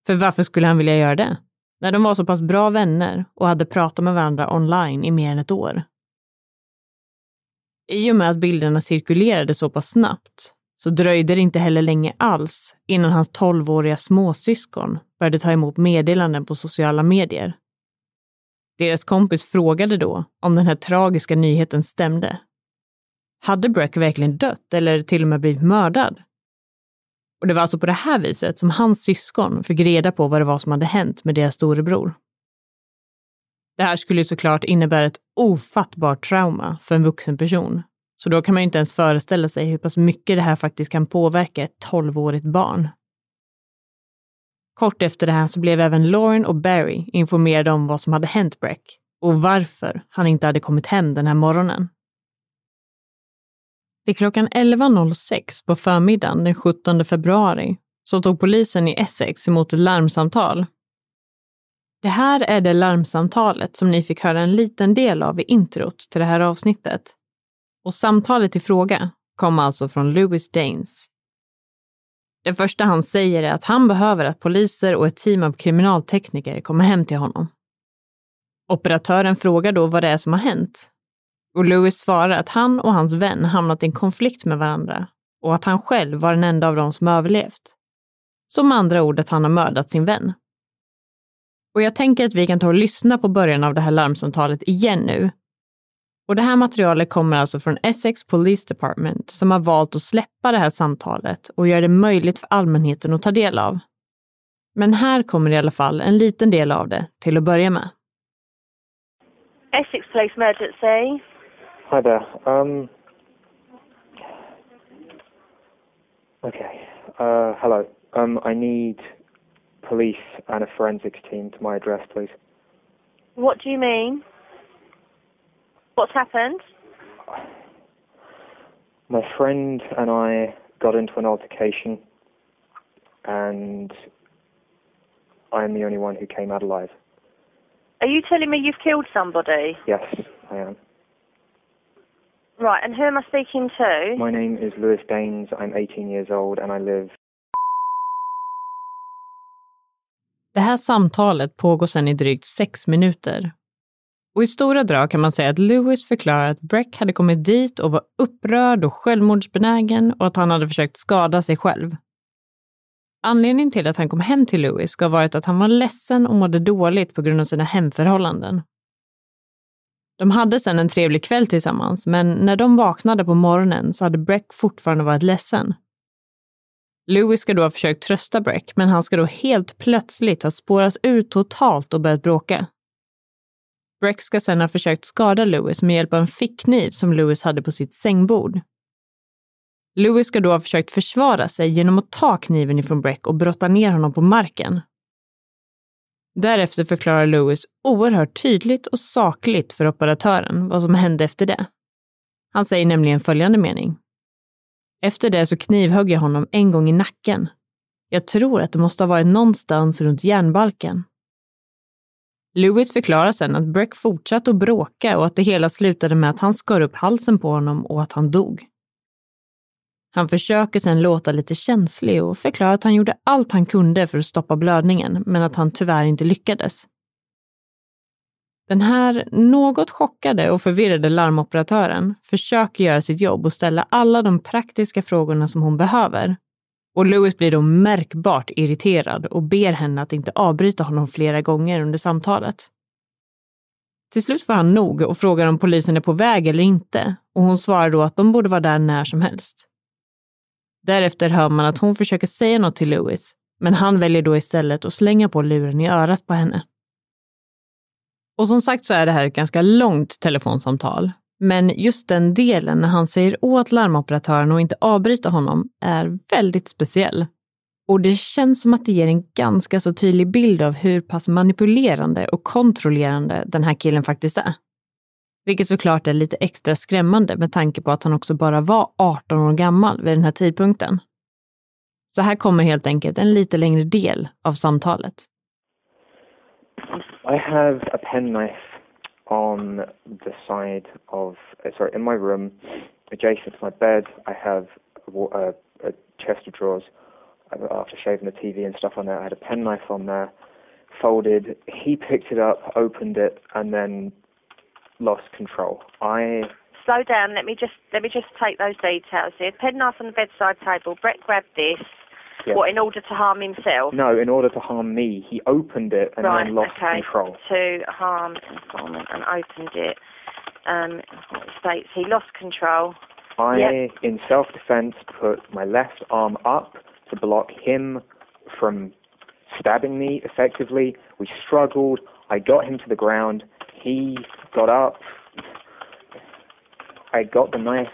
För varför skulle han vilja göra det? När de var så pass bra vänner och hade pratat med varandra online i mer än ett år. I och med att bilderna cirkulerade så pass snabbt så dröjde det inte heller länge alls innan hans tolvåriga småsyskon började ta emot meddelanden på sociala medier. Deras kompis frågade då om den här tragiska nyheten stämde. Hade Breck verkligen dött eller till och med blivit mördad? Och det var alltså på det här viset som hans syskon fick reda på vad det var som hade hänt med deras storebror. Det här skulle ju såklart innebära ett ofattbart trauma för en vuxen person så då kan man ju inte ens föreställa sig hur pass mycket det här faktiskt kan påverka ett tolvårigt barn. Kort efter det här så blev även Lauren och Barry informerade om vad som hade hänt Breck och varför han inte hade kommit hem den här morgonen. Vid klockan 11.06 på förmiddagen den 17 februari så tog polisen i Essex emot ett larmsamtal. Det här är det larmsamtalet som ni fick höra en liten del av i introt till det här avsnittet. Och samtalet i fråga kom alltså från Louis Danes. Det första han säger är att han behöver att poliser och ett team av kriminaltekniker kommer hem till honom. Operatören frågar då vad det är som har hänt. Och Louis svarar att han och hans vän hamnat i en konflikt med varandra och att han själv var den enda av dem som överlevt. Så med andra ord att han har mördat sin vän. Och jag tänker att vi kan ta och lyssna på början av det här larmsamtalet igen nu och det här materialet kommer alltså från Essex Police Department som har valt att släppa det här samtalet och göra det möjligt för allmänheten att ta del av. Men här kommer i alla fall en liten del av det till att börja med. Essex Police Emergency. Hi there. Um. Okay. Uh, hello. Um, I need police and a forensics team to my address, please. What do you mean? What's happened? My friend and I got into an altercation, and I'm the only one who came out alive. Are you telling me you've killed somebody? Yes, I am. Right, and who am I speaking to? My name is Lewis Daines. I'm 18 years old and I live. Det här samtalet pågår sedan i drygt sex minuter. Och i stora drag kan man säga att Lewis förklarar att Breck hade kommit dit och var upprörd och självmordsbenägen och att han hade försökt skada sig själv. Anledningen till att han kom hem till Lewis ska ha varit att han var ledsen och mådde dåligt på grund av sina hemförhållanden. De hade sedan en trevlig kväll tillsammans, men när de vaknade på morgonen så hade Breck fortfarande varit ledsen. Lewis ska då ha försökt trösta Breck, men han ska då helt plötsligt ha spårat ur totalt och börjat bråka. Breck ska sedan ha försökt skada Lewis med hjälp av en fickkniv som Lewis hade på sitt sängbord. Lewis ska då ha försökt försvara sig genom att ta kniven ifrån Breck och brotta ner honom på marken. Därefter förklarar Lewis oerhört tydligt och sakligt för operatören vad som hände efter det. Han säger nämligen följande mening. Efter det så knivhögg jag honom en gång i nacken. Jag tror att det måste ha varit någonstans runt järnbalken. Lewis förklarar sen att Breck fortsatte att bråka och att det hela slutade med att han skar upp halsen på honom och att han dog. Han försöker sen låta lite känslig och förklarar att han gjorde allt han kunde för att stoppa blödningen, men att han tyvärr inte lyckades. Den här något chockade och förvirrade larmoperatören försöker göra sitt jobb och ställa alla de praktiska frågorna som hon behöver. Och Lewis blir då märkbart irriterad och ber henne att inte avbryta honom flera gånger under samtalet. Till slut får han nog och frågar om polisen är på väg eller inte och hon svarar då att de borde vara där när som helst. Därefter hör man att hon försöker säga något till Lewis, men han väljer då istället att slänga på luren i örat på henne. Och som sagt så är det här ett ganska långt telefonsamtal. Men just den delen när han säger åt larmoperatören att inte avbryta honom är väldigt speciell. Och det känns som att det ger en ganska så tydlig bild av hur pass manipulerande och kontrollerande den här killen faktiskt är. Vilket såklart är lite extra skrämmande med tanke på att han också bara var 18 år gammal vid den här tidpunkten. Så här kommer helt enkelt en lite längre del av samtalet. I have a penknife on the side of, uh, sorry, in my room, adjacent to my bed. I have a, a chest of drawers. After shaving the TV and stuff on there, I had a penknife on there, folded. He picked it up, opened it, and then lost control. I slow down. Let me just let me just take those details here. Penknife on the bedside table. Brett grabbed this. Yeah. What in order to harm himself? No, in order to harm me. He opened it and right, then lost okay. control. To harm informant and opened it. Um, it states he lost control. I, yep. in self-defense, put my left arm up to block him from stabbing me effectively. We struggled. I got him to the ground. He got up. I got the knife.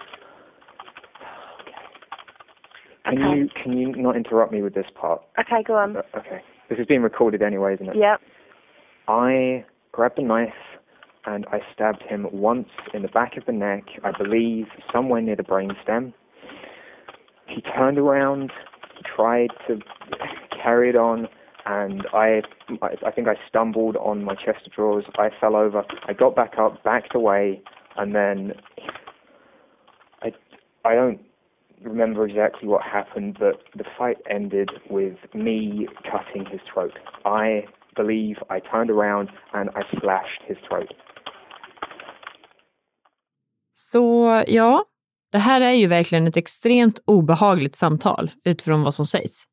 Can Okay. you can you not interrupt me with this part? Okay, go on. Uh, Okay. This is being recorded anyway, isn't it? Yep. I grabbed a knife and I stabbed him once in the back of the neck, I believe somewhere near the brainstem. He turned around, he tried to carry it on, and I, I, I think I stumbled on my chest of drawers. I fell over. I got back up, backed away, and then I, I don't remember exactly what happened, but the fight ended with me cutting his throat. I believe I turned around and I slashed his throat. Så ja, det här är ju verkligen ett extremt obehagligt samtal utifrån vad som sägs.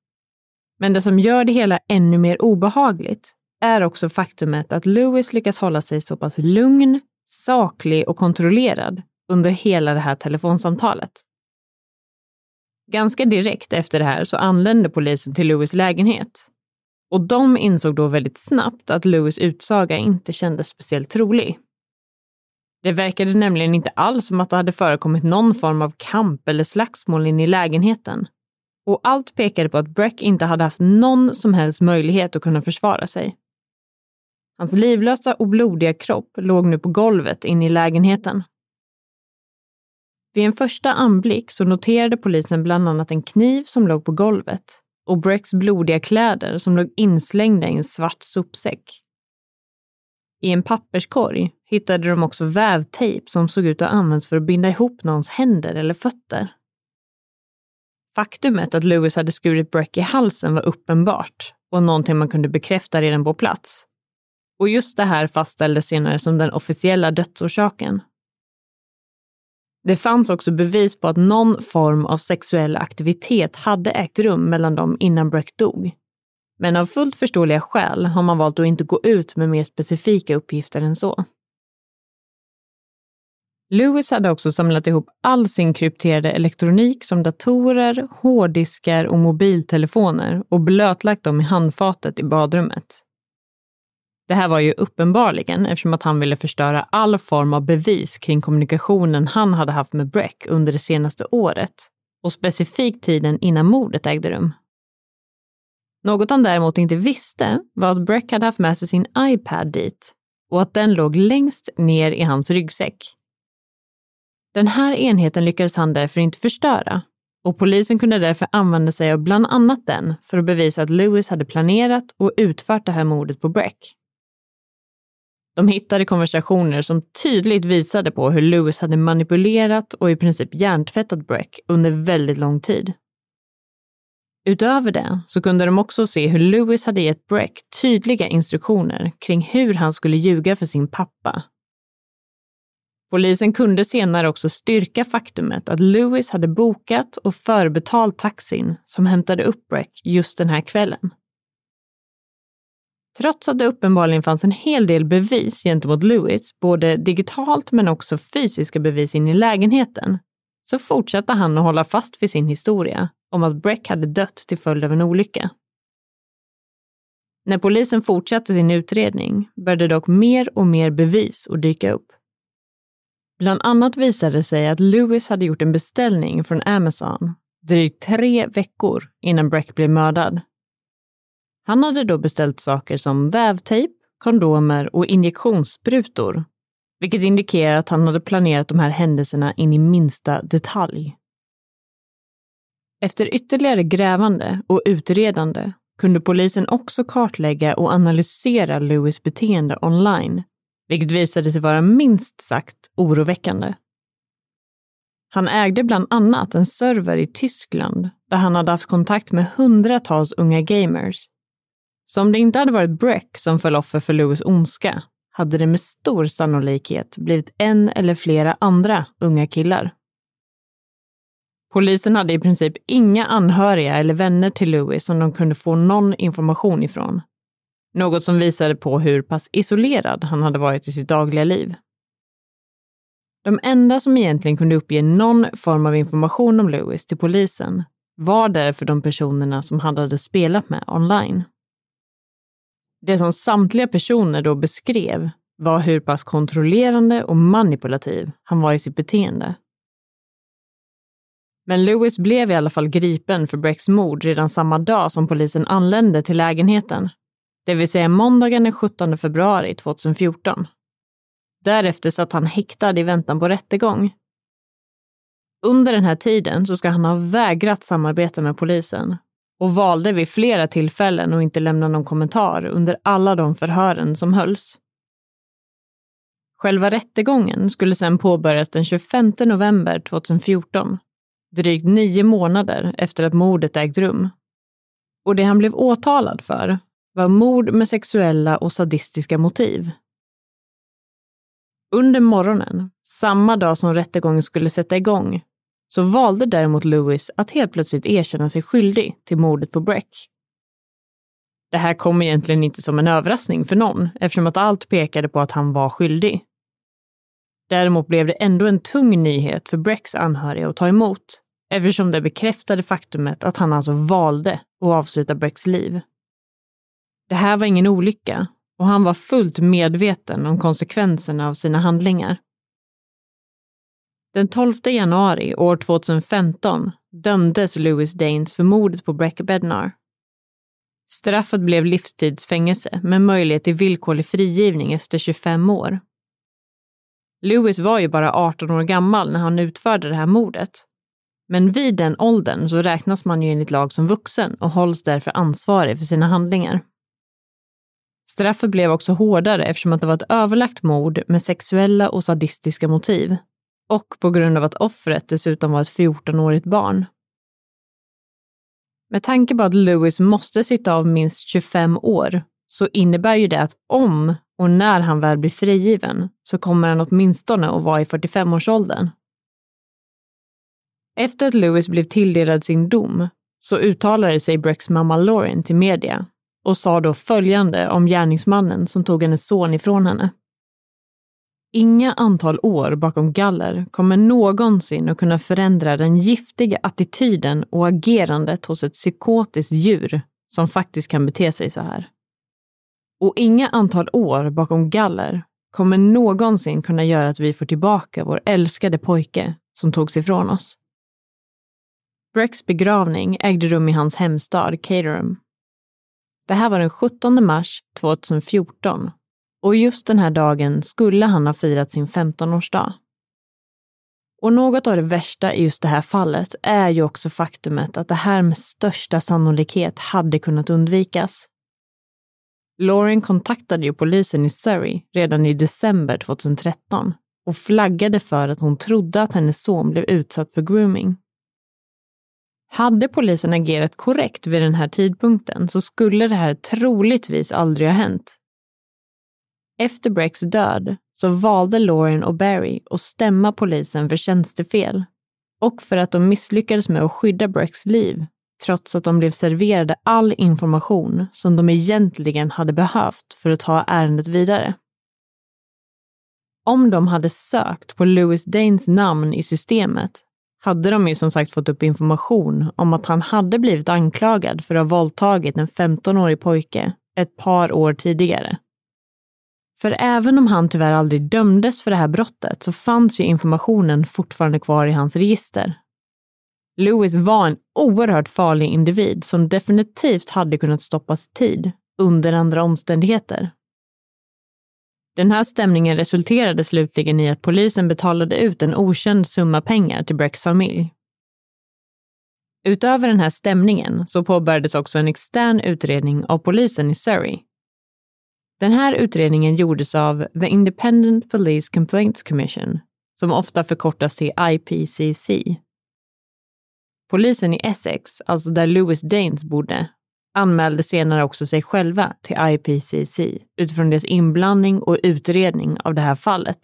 Men det som gör det hela ännu mer obehagligt är också faktumet att Lewis lyckas hålla sig så pass lugn, saklig och kontrollerad under hela det här telefonsamtalet. Ganska direkt efter det här så anlände polisen till Lewis lägenhet. Och de insåg då väldigt snabbt att Lewis utsaga inte kändes speciellt trolig. Det verkade nämligen inte alls som att det hade förekommit någon form av kamp eller slagsmål inne i lägenheten. Och allt pekade på att Breck inte hade haft någon som helst möjlighet att kunna försvara sig. Hans livlösa och blodiga kropp låg nu på golvet inne i lägenheten. Vid en första anblick så noterade polisen bland annat en kniv som låg på golvet och Brecks blodiga kläder som låg inslängda i en svart sopsäck. I en papperskorg hittade de också vävtejp som såg ut att använts för att binda ihop någons händer eller fötter. Faktumet att Lewis hade skurit Breck i halsen var uppenbart och någonting man kunde bekräfta redan på plats. Och just det här fastställdes senare som den officiella dödsorsaken. Det fanns också bevis på att någon form av sexuell aktivitet hade ägt rum mellan dem innan Breck dog. Men av fullt förståeliga skäl har man valt att inte gå ut med mer specifika uppgifter än så. Lewis hade också samlat ihop all sin krypterade elektronik som datorer, hårddiskar och mobiltelefoner och blötlagt dem i handfatet i badrummet. Det här var ju uppenbarligen eftersom att han ville förstöra all form av bevis kring kommunikationen han hade haft med Breck under det senaste året och specifikt tiden innan mordet ägde rum. Något han däremot inte visste var att Breck hade haft med sig sin iPad dit och att den låg längst ner i hans ryggsäck. Den här enheten lyckades han därför inte förstöra och polisen kunde därför använda sig av bland annat den för att bevisa att Lewis hade planerat och utfört det här mordet på Breck. De hittade konversationer som tydligt visade på hur Lewis hade manipulerat och i princip hjärntvättat Breck under väldigt lång tid. Utöver det så kunde de också se hur Lewis hade gett Breck tydliga instruktioner kring hur han skulle ljuga för sin pappa. Polisen kunde senare också styrka faktumet att Lewis hade bokat och förbetalt taxin som hämtade upp Breck just den här kvällen. Trots att det uppenbarligen fanns en hel del bevis gentemot Lewis, både digitalt men också fysiska bevis in i lägenheten, så fortsatte han att hålla fast vid sin historia om att Breck hade dött till följd av en olycka. När polisen fortsatte sin utredning började dock mer och mer bevis att dyka upp. Bland annat visade det sig att Lewis hade gjort en beställning från Amazon drygt tre veckor innan Breck blev mördad. Han hade då beställt saker som vävtejp, kondomer och injektionssprutor, vilket indikerar att han hade planerat de här händelserna in i minsta detalj. Efter ytterligare grävande och utredande kunde polisen också kartlägga och analysera Lewis beteende online, vilket visade sig vara minst sagt oroväckande. Han ägde bland annat en server i Tyskland där han hade haft kontakt med hundratals unga gamers. Så om det inte hade varit Breck som föll offer för Lewis ondska hade det med stor sannolikhet blivit en eller flera andra unga killar. Polisen hade i princip inga anhöriga eller vänner till Louis som de kunde få någon information ifrån. Något som visade på hur pass isolerad han hade varit i sitt dagliga liv. De enda som egentligen kunde uppge någon form av information om Louis till polisen var därför de personerna som han hade spelat med online. Det som samtliga personer då beskrev var hur pass kontrollerande och manipulativ han var i sitt beteende. Men Lewis blev i alla fall gripen för Brecks mord redan samma dag som polisen anlände till lägenheten. Det vill säga måndagen den 17 februari 2014. Därefter satt han häktad i väntan på rättegång. Under den här tiden så ska han ha vägrat samarbeta med polisen och valde vid flera tillfällen att inte lämna någon kommentar under alla de förhören som hölls. Själva rättegången skulle sedan påbörjas den 25 november 2014 drygt nio månader efter att mordet ägt rum. Och det han blev åtalad för var mord med sexuella och sadistiska motiv. Under morgonen, samma dag som rättegången skulle sätta igång, så valde däremot Lewis att helt plötsligt erkänna sig skyldig till mordet på Breck. Det här kom egentligen inte som en överraskning för någon eftersom att allt pekade på att han var skyldig. Däremot blev det ändå en tung nyhet för Brecks anhöriga att ta emot, eftersom det bekräftade faktumet att han alltså valde att avsluta Brecks liv. Det här var ingen olycka och han var fullt medveten om konsekvenserna av sina handlingar. Den 12 januari år 2015 dömdes Louis Danes för mordet på Breck Bednar. Straffet blev livstidsfängelse med möjlighet till villkorlig frigivning efter 25 år. Lewis var ju bara 18 år gammal när han utförde det här mordet. Men vid den åldern så räknas man ju enligt lag som vuxen och hålls därför ansvarig för sina handlingar. Straffet blev också hårdare eftersom att det var ett överlagt mord med sexuella och sadistiska motiv. Och på grund av att offret dessutom var ett 14-årigt barn. Med tanke på att Lewis måste sitta av minst 25 år så innebär ju det att om och när han väl blir frigiven så kommer han åtminstone att vara i 45-årsåldern. Efter att Lewis blev tilldelad sin dom så uttalade sig Brecks mamma Lauren till media och sa då följande om gärningsmannen som tog hennes son ifrån henne. Inga antal år bakom galler kommer någonsin att kunna förändra den giftiga attityden och agerandet hos ett psykotiskt djur som faktiskt kan bete sig så här. Och inga antal år bakom galler kommer någonsin kunna göra att vi får tillbaka vår älskade pojke som togs ifrån oss. Brecks begravning ägde rum i hans hemstad Caterham. Det här var den 17 mars 2014 och just den här dagen skulle han ha firat sin 15-årsdag. Och något av det värsta i just det här fallet är ju också faktumet att det här med största sannolikhet hade kunnat undvikas. Lauren kontaktade ju polisen i Surrey redan i december 2013 och flaggade för att hon trodde att hennes son blev utsatt för grooming. Hade polisen agerat korrekt vid den här tidpunkten så skulle det här troligtvis aldrig ha hänt. Efter Brecks död så valde Lauren och Barry att stämma polisen för tjänstefel och för att de misslyckades med att skydda Brecks liv trots att de blev serverade all information som de egentligen hade behövt för att ta ärendet vidare. Om de hade sökt på Louis Danes namn i systemet hade de ju som sagt fått upp information om att han hade blivit anklagad för att ha våldtagit en 15-årig pojke ett par år tidigare. För även om han tyvärr aldrig dömdes för det här brottet så fanns ju informationen fortfarande kvar i hans register. Lewis var en oerhört farlig individ som definitivt hade kunnat stoppas i tid under andra omständigheter. Den här stämningen resulterade slutligen i att polisen betalade ut en okänd summa pengar till Brecks familj. Utöver den här stämningen så påbörjades också en extern utredning av polisen i Surrey. Den här utredningen gjordes av The Independent Police Complaints Commission, som ofta förkortas till IPCC. Polisen i Essex, alltså där Lewis Danes bodde, anmälde senare också sig själva till IPCC utifrån deras inblandning och utredning av det här fallet.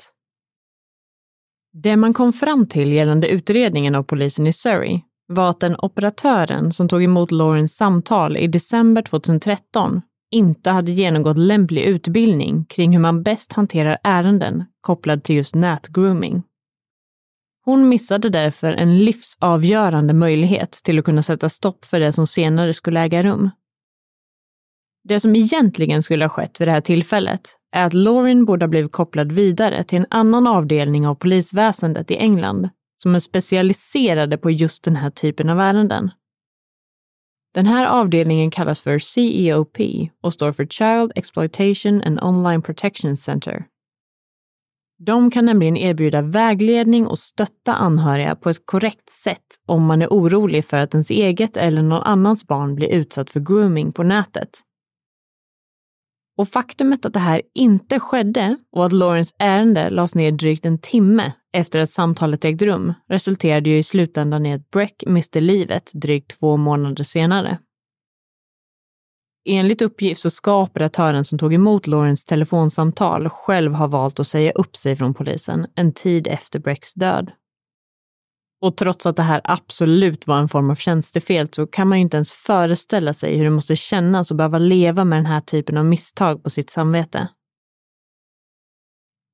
Det man kom fram till gällande utredningen av polisen i Surrey var att den operatören som tog emot Laurens samtal i december 2013 inte hade genomgått lämplig utbildning kring hur man bäst hanterar ärenden kopplade till just nätgrooming. Hon missade därför en livsavgörande möjlighet till att kunna sätta stopp för det som senare skulle äga rum. Det som egentligen skulle ha skett vid det här tillfället är att Lauren borde ha blivit kopplad vidare till en annan avdelning av polisväsendet i England som är specialiserade på just den här typen av ärenden. Den här avdelningen kallas för CEOP och står för Child Exploitation and Online Protection Center de kan nämligen erbjuda vägledning och stötta anhöriga på ett korrekt sätt om man är orolig för att ens eget eller någon annans barn blir utsatt för grooming på nätet. Och faktumet att det här inte skedde och att Lawrence ärende lades ner drygt en timme efter att samtalet ägt rum resulterade ju i slutändan i att Breck miste livet drygt två månader senare. Enligt uppgift så ska operatören som tog emot Lawrence telefonsamtal själv ha valt att säga upp sig från polisen en tid efter Brecks död. Och trots att det här absolut var en form av tjänstefel så kan man ju inte ens föreställa sig hur det måste kännas att behöva leva med den här typen av misstag på sitt samvete.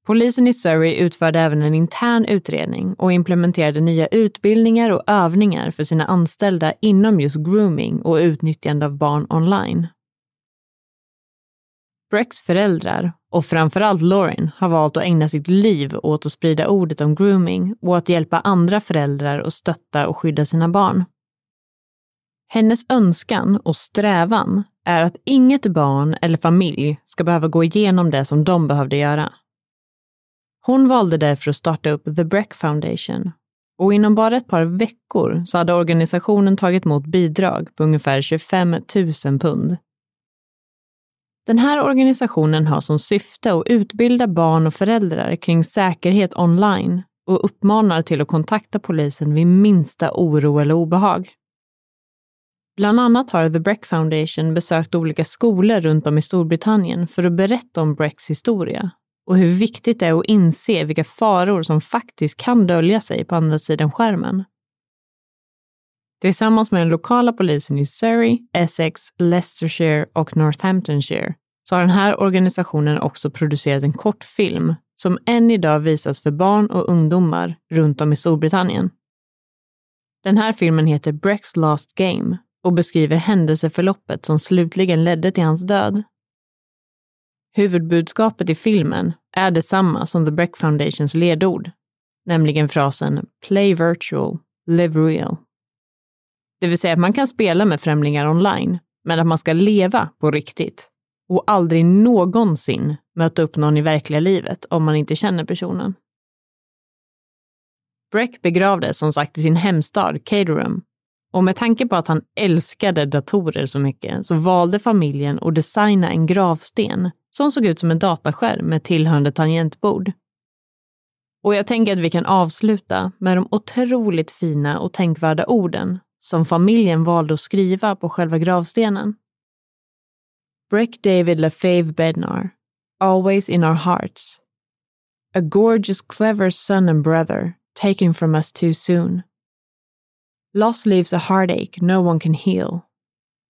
Polisen i Surrey utförde även en intern utredning och implementerade nya utbildningar och övningar för sina anställda inom just grooming och utnyttjande av barn online. Brecks föräldrar och framförallt Lauren har valt att ägna sitt liv åt att sprida ordet om grooming och att hjälpa andra föräldrar att stötta och skydda sina barn. Hennes önskan och strävan är att inget barn eller familj ska behöva gå igenom det som de behövde göra. Hon valde därför att starta upp The Breck Foundation och inom bara ett par veckor så hade organisationen tagit emot bidrag på ungefär 25 000 pund den här organisationen har som syfte att utbilda barn och föräldrar kring säkerhet online och uppmanar till att kontakta polisen vid minsta oro eller obehag. Bland annat har The Breck Foundation besökt olika skolor runt om i Storbritannien för att berätta om Brecks historia och hur viktigt det är att inse vilka faror som faktiskt kan dölja sig på andra sidan skärmen. Tillsammans med den lokala polisen i Surrey, Essex, Leicestershire och Northamptonshire så har den här organisationen också producerat en kortfilm som än idag visas för barn och ungdomar runt om i Storbritannien. Den här filmen heter Brecks Last Game och beskriver händelseförloppet som slutligen ledde till hans död. Huvudbudskapet i filmen är detsamma som The Breck Foundations ledord, nämligen frasen “Play virtual, live real”. Det vill säga att man kan spela med främlingar online, men att man ska leva på riktigt och aldrig någonsin möta upp någon i verkliga livet om man inte känner personen. Breck begravdes som sagt i sin hemstad Caterham och med tanke på att han älskade datorer så mycket så valde familjen att designa en gravsten som såg ut som en dataskärm med tillhörande tangentbord. Och jag tänker att vi kan avsluta med de otroligt fina och tänkvärda orden som familjen valde att skriva på själva gravstenen. Breck David LaFave Bednar, always in our hearts. A gorgeous, clever son and brother, taken from us too soon. Loss leaves a heartache no one can heal.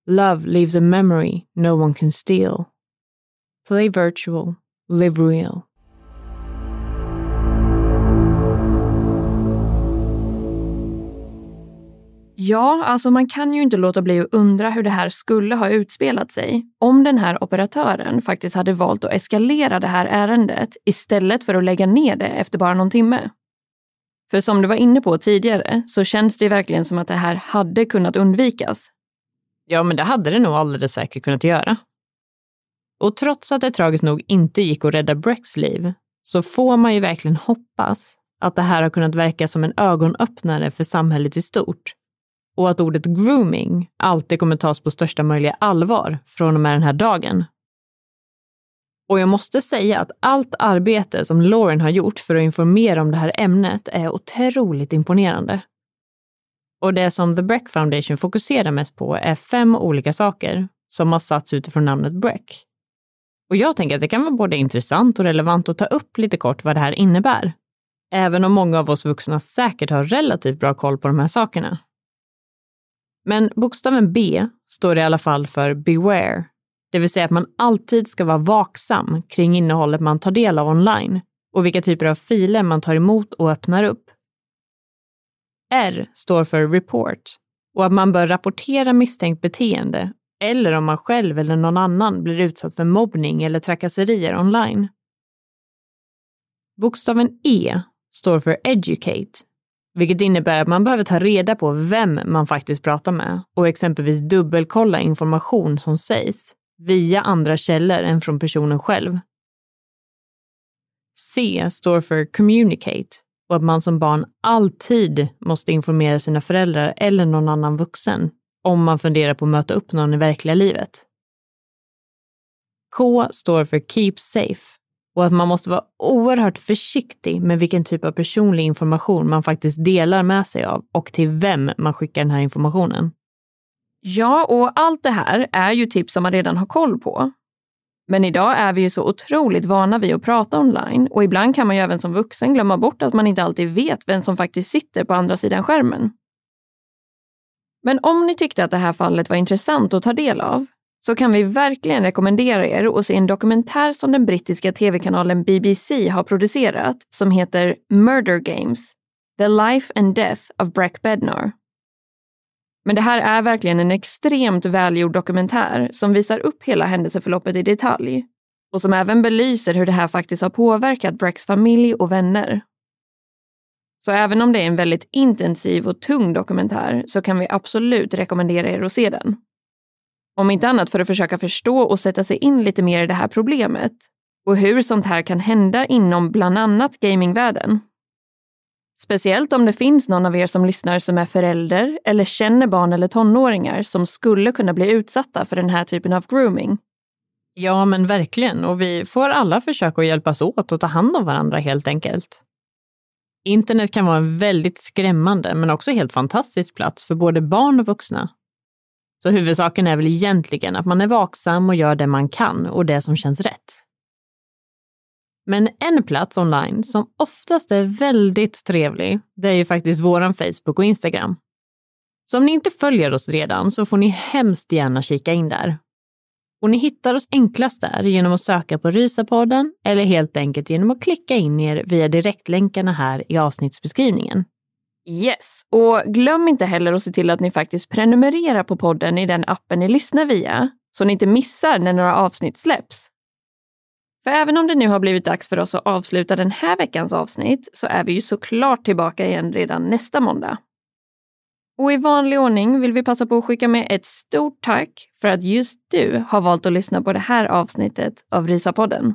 Love leaves a memory no one can steal. Play virtual, live real. Ja, alltså man kan ju inte låta bli att undra hur det här skulle ha utspelat sig om den här operatören faktiskt hade valt att eskalera det här ärendet istället för att lägga ner det efter bara någon timme. För som du var inne på tidigare så känns det verkligen som att det här hade kunnat undvikas. Ja, men det hade det nog alldeles säkert kunnat göra. Och trots att det tragiskt nog inte gick att rädda Brecks liv så får man ju verkligen hoppas att det här har kunnat verka som en ögonöppnare för samhället i stort och att ordet grooming alltid kommer tas på största möjliga allvar från och med den här dagen. Och jag måste säga att allt arbete som Lauren har gjort för att informera om det här ämnet är otroligt imponerande. Och det som The Breck Foundation fokuserar mest på är fem olika saker som har satts utifrån namnet Breck. Och jag tänker att det kan vara både intressant och relevant att ta upp lite kort vad det här innebär. Även om många av oss vuxna säkert har relativt bra koll på de här sakerna. Men bokstaven B står i alla fall för beware, det vill säga att man alltid ska vara vaksam kring innehållet man tar del av online och vilka typer av filer man tar emot och öppnar upp. R står för report och att man bör rapportera misstänkt beteende eller om man själv eller någon annan blir utsatt för mobbning eller trakasserier online. Bokstaven E står för educate vilket innebär att man behöver ta reda på vem man faktiskt pratar med och exempelvis dubbelkolla information som sägs via andra källor än från personen själv. C står för communicate och att man som barn alltid måste informera sina föräldrar eller någon annan vuxen om man funderar på att möta upp någon i verkliga livet. K står för keep safe och att man måste vara oerhört försiktig med vilken typ av personlig information man faktiskt delar med sig av och till vem man skickar den här informationen. Ja, och allt det här är ju tips som man redan har koll på. Men idag är vi ju så otroligt vana vid att prata online och ibland kan man ju även som vuxen glömma bort att man inte alltid vet vem som faktiskt sitter på andra sidan skärmen. Men om ni tyckte att det här fallet var intressant att ta del av så kan vi verkligen rekommendera er att se en dokumentär som den brittiska tv-kanalen BBC har producerat som heter Murder Games, The Life and Death of Breck Bednar. Men det här är verkligen en extremt välgjord dokumentär som visar upp hela händelseförloppet i detalj och som även belyser hur det här faktiskt har påverkat Brecks familj och vänner. Så även om det är en väldigt intensiv och tung dokumentär så kan vi absolut rekommendera er att se den. Om inte annat för att försöka förstå och sätta sig in lite mer i det här problemet och hur sånt här kan hända inom bland annat gamingvärlden. Speciellt om det finns någon av er som lyssnar som är förälder eller känner barn eller tonåringar som skulle kunna bli utsatta för den här typen av grooming. Ja, men verkligen. Och vi får alla försöka att hjälpas åt och ta hand om varandra helt enkelt. Internet kan vara en väldigt skrämmande men också helt fantastisk plats för både barn och vuxna. Så huvudsaken är väl egentligen att man är vaksam och gör det man kan och det som känns rätt. Men en plats online som oftast är väldigt trevlig, det är ju faktiskt våran Facebook och Instagram. Så om ni inte följer oss redan så får ni hemskt gärna kika in där. Och ni hittar oss enklast där genom att söka på Rysapodden eller helt enkelt genom att klicka in er via direktlänkarna här i avsnittsbeskrivningen. Yes, och glöm inte heller att se till att ni faktiskt prenumererar på podden i den appen ni lyssnar via, så ni inte missar när några avsnitt släpps. För även om det nu har blivit dags för oss att avsluta den här veckans avsnitt så är vi ju såklart tillbaka igen redan nästa måndag. Och i vanlig ordning vill vi passa på att skicka med ett stort tack för att just du har valt att lyssna på det här avsnittet av Rysapodden.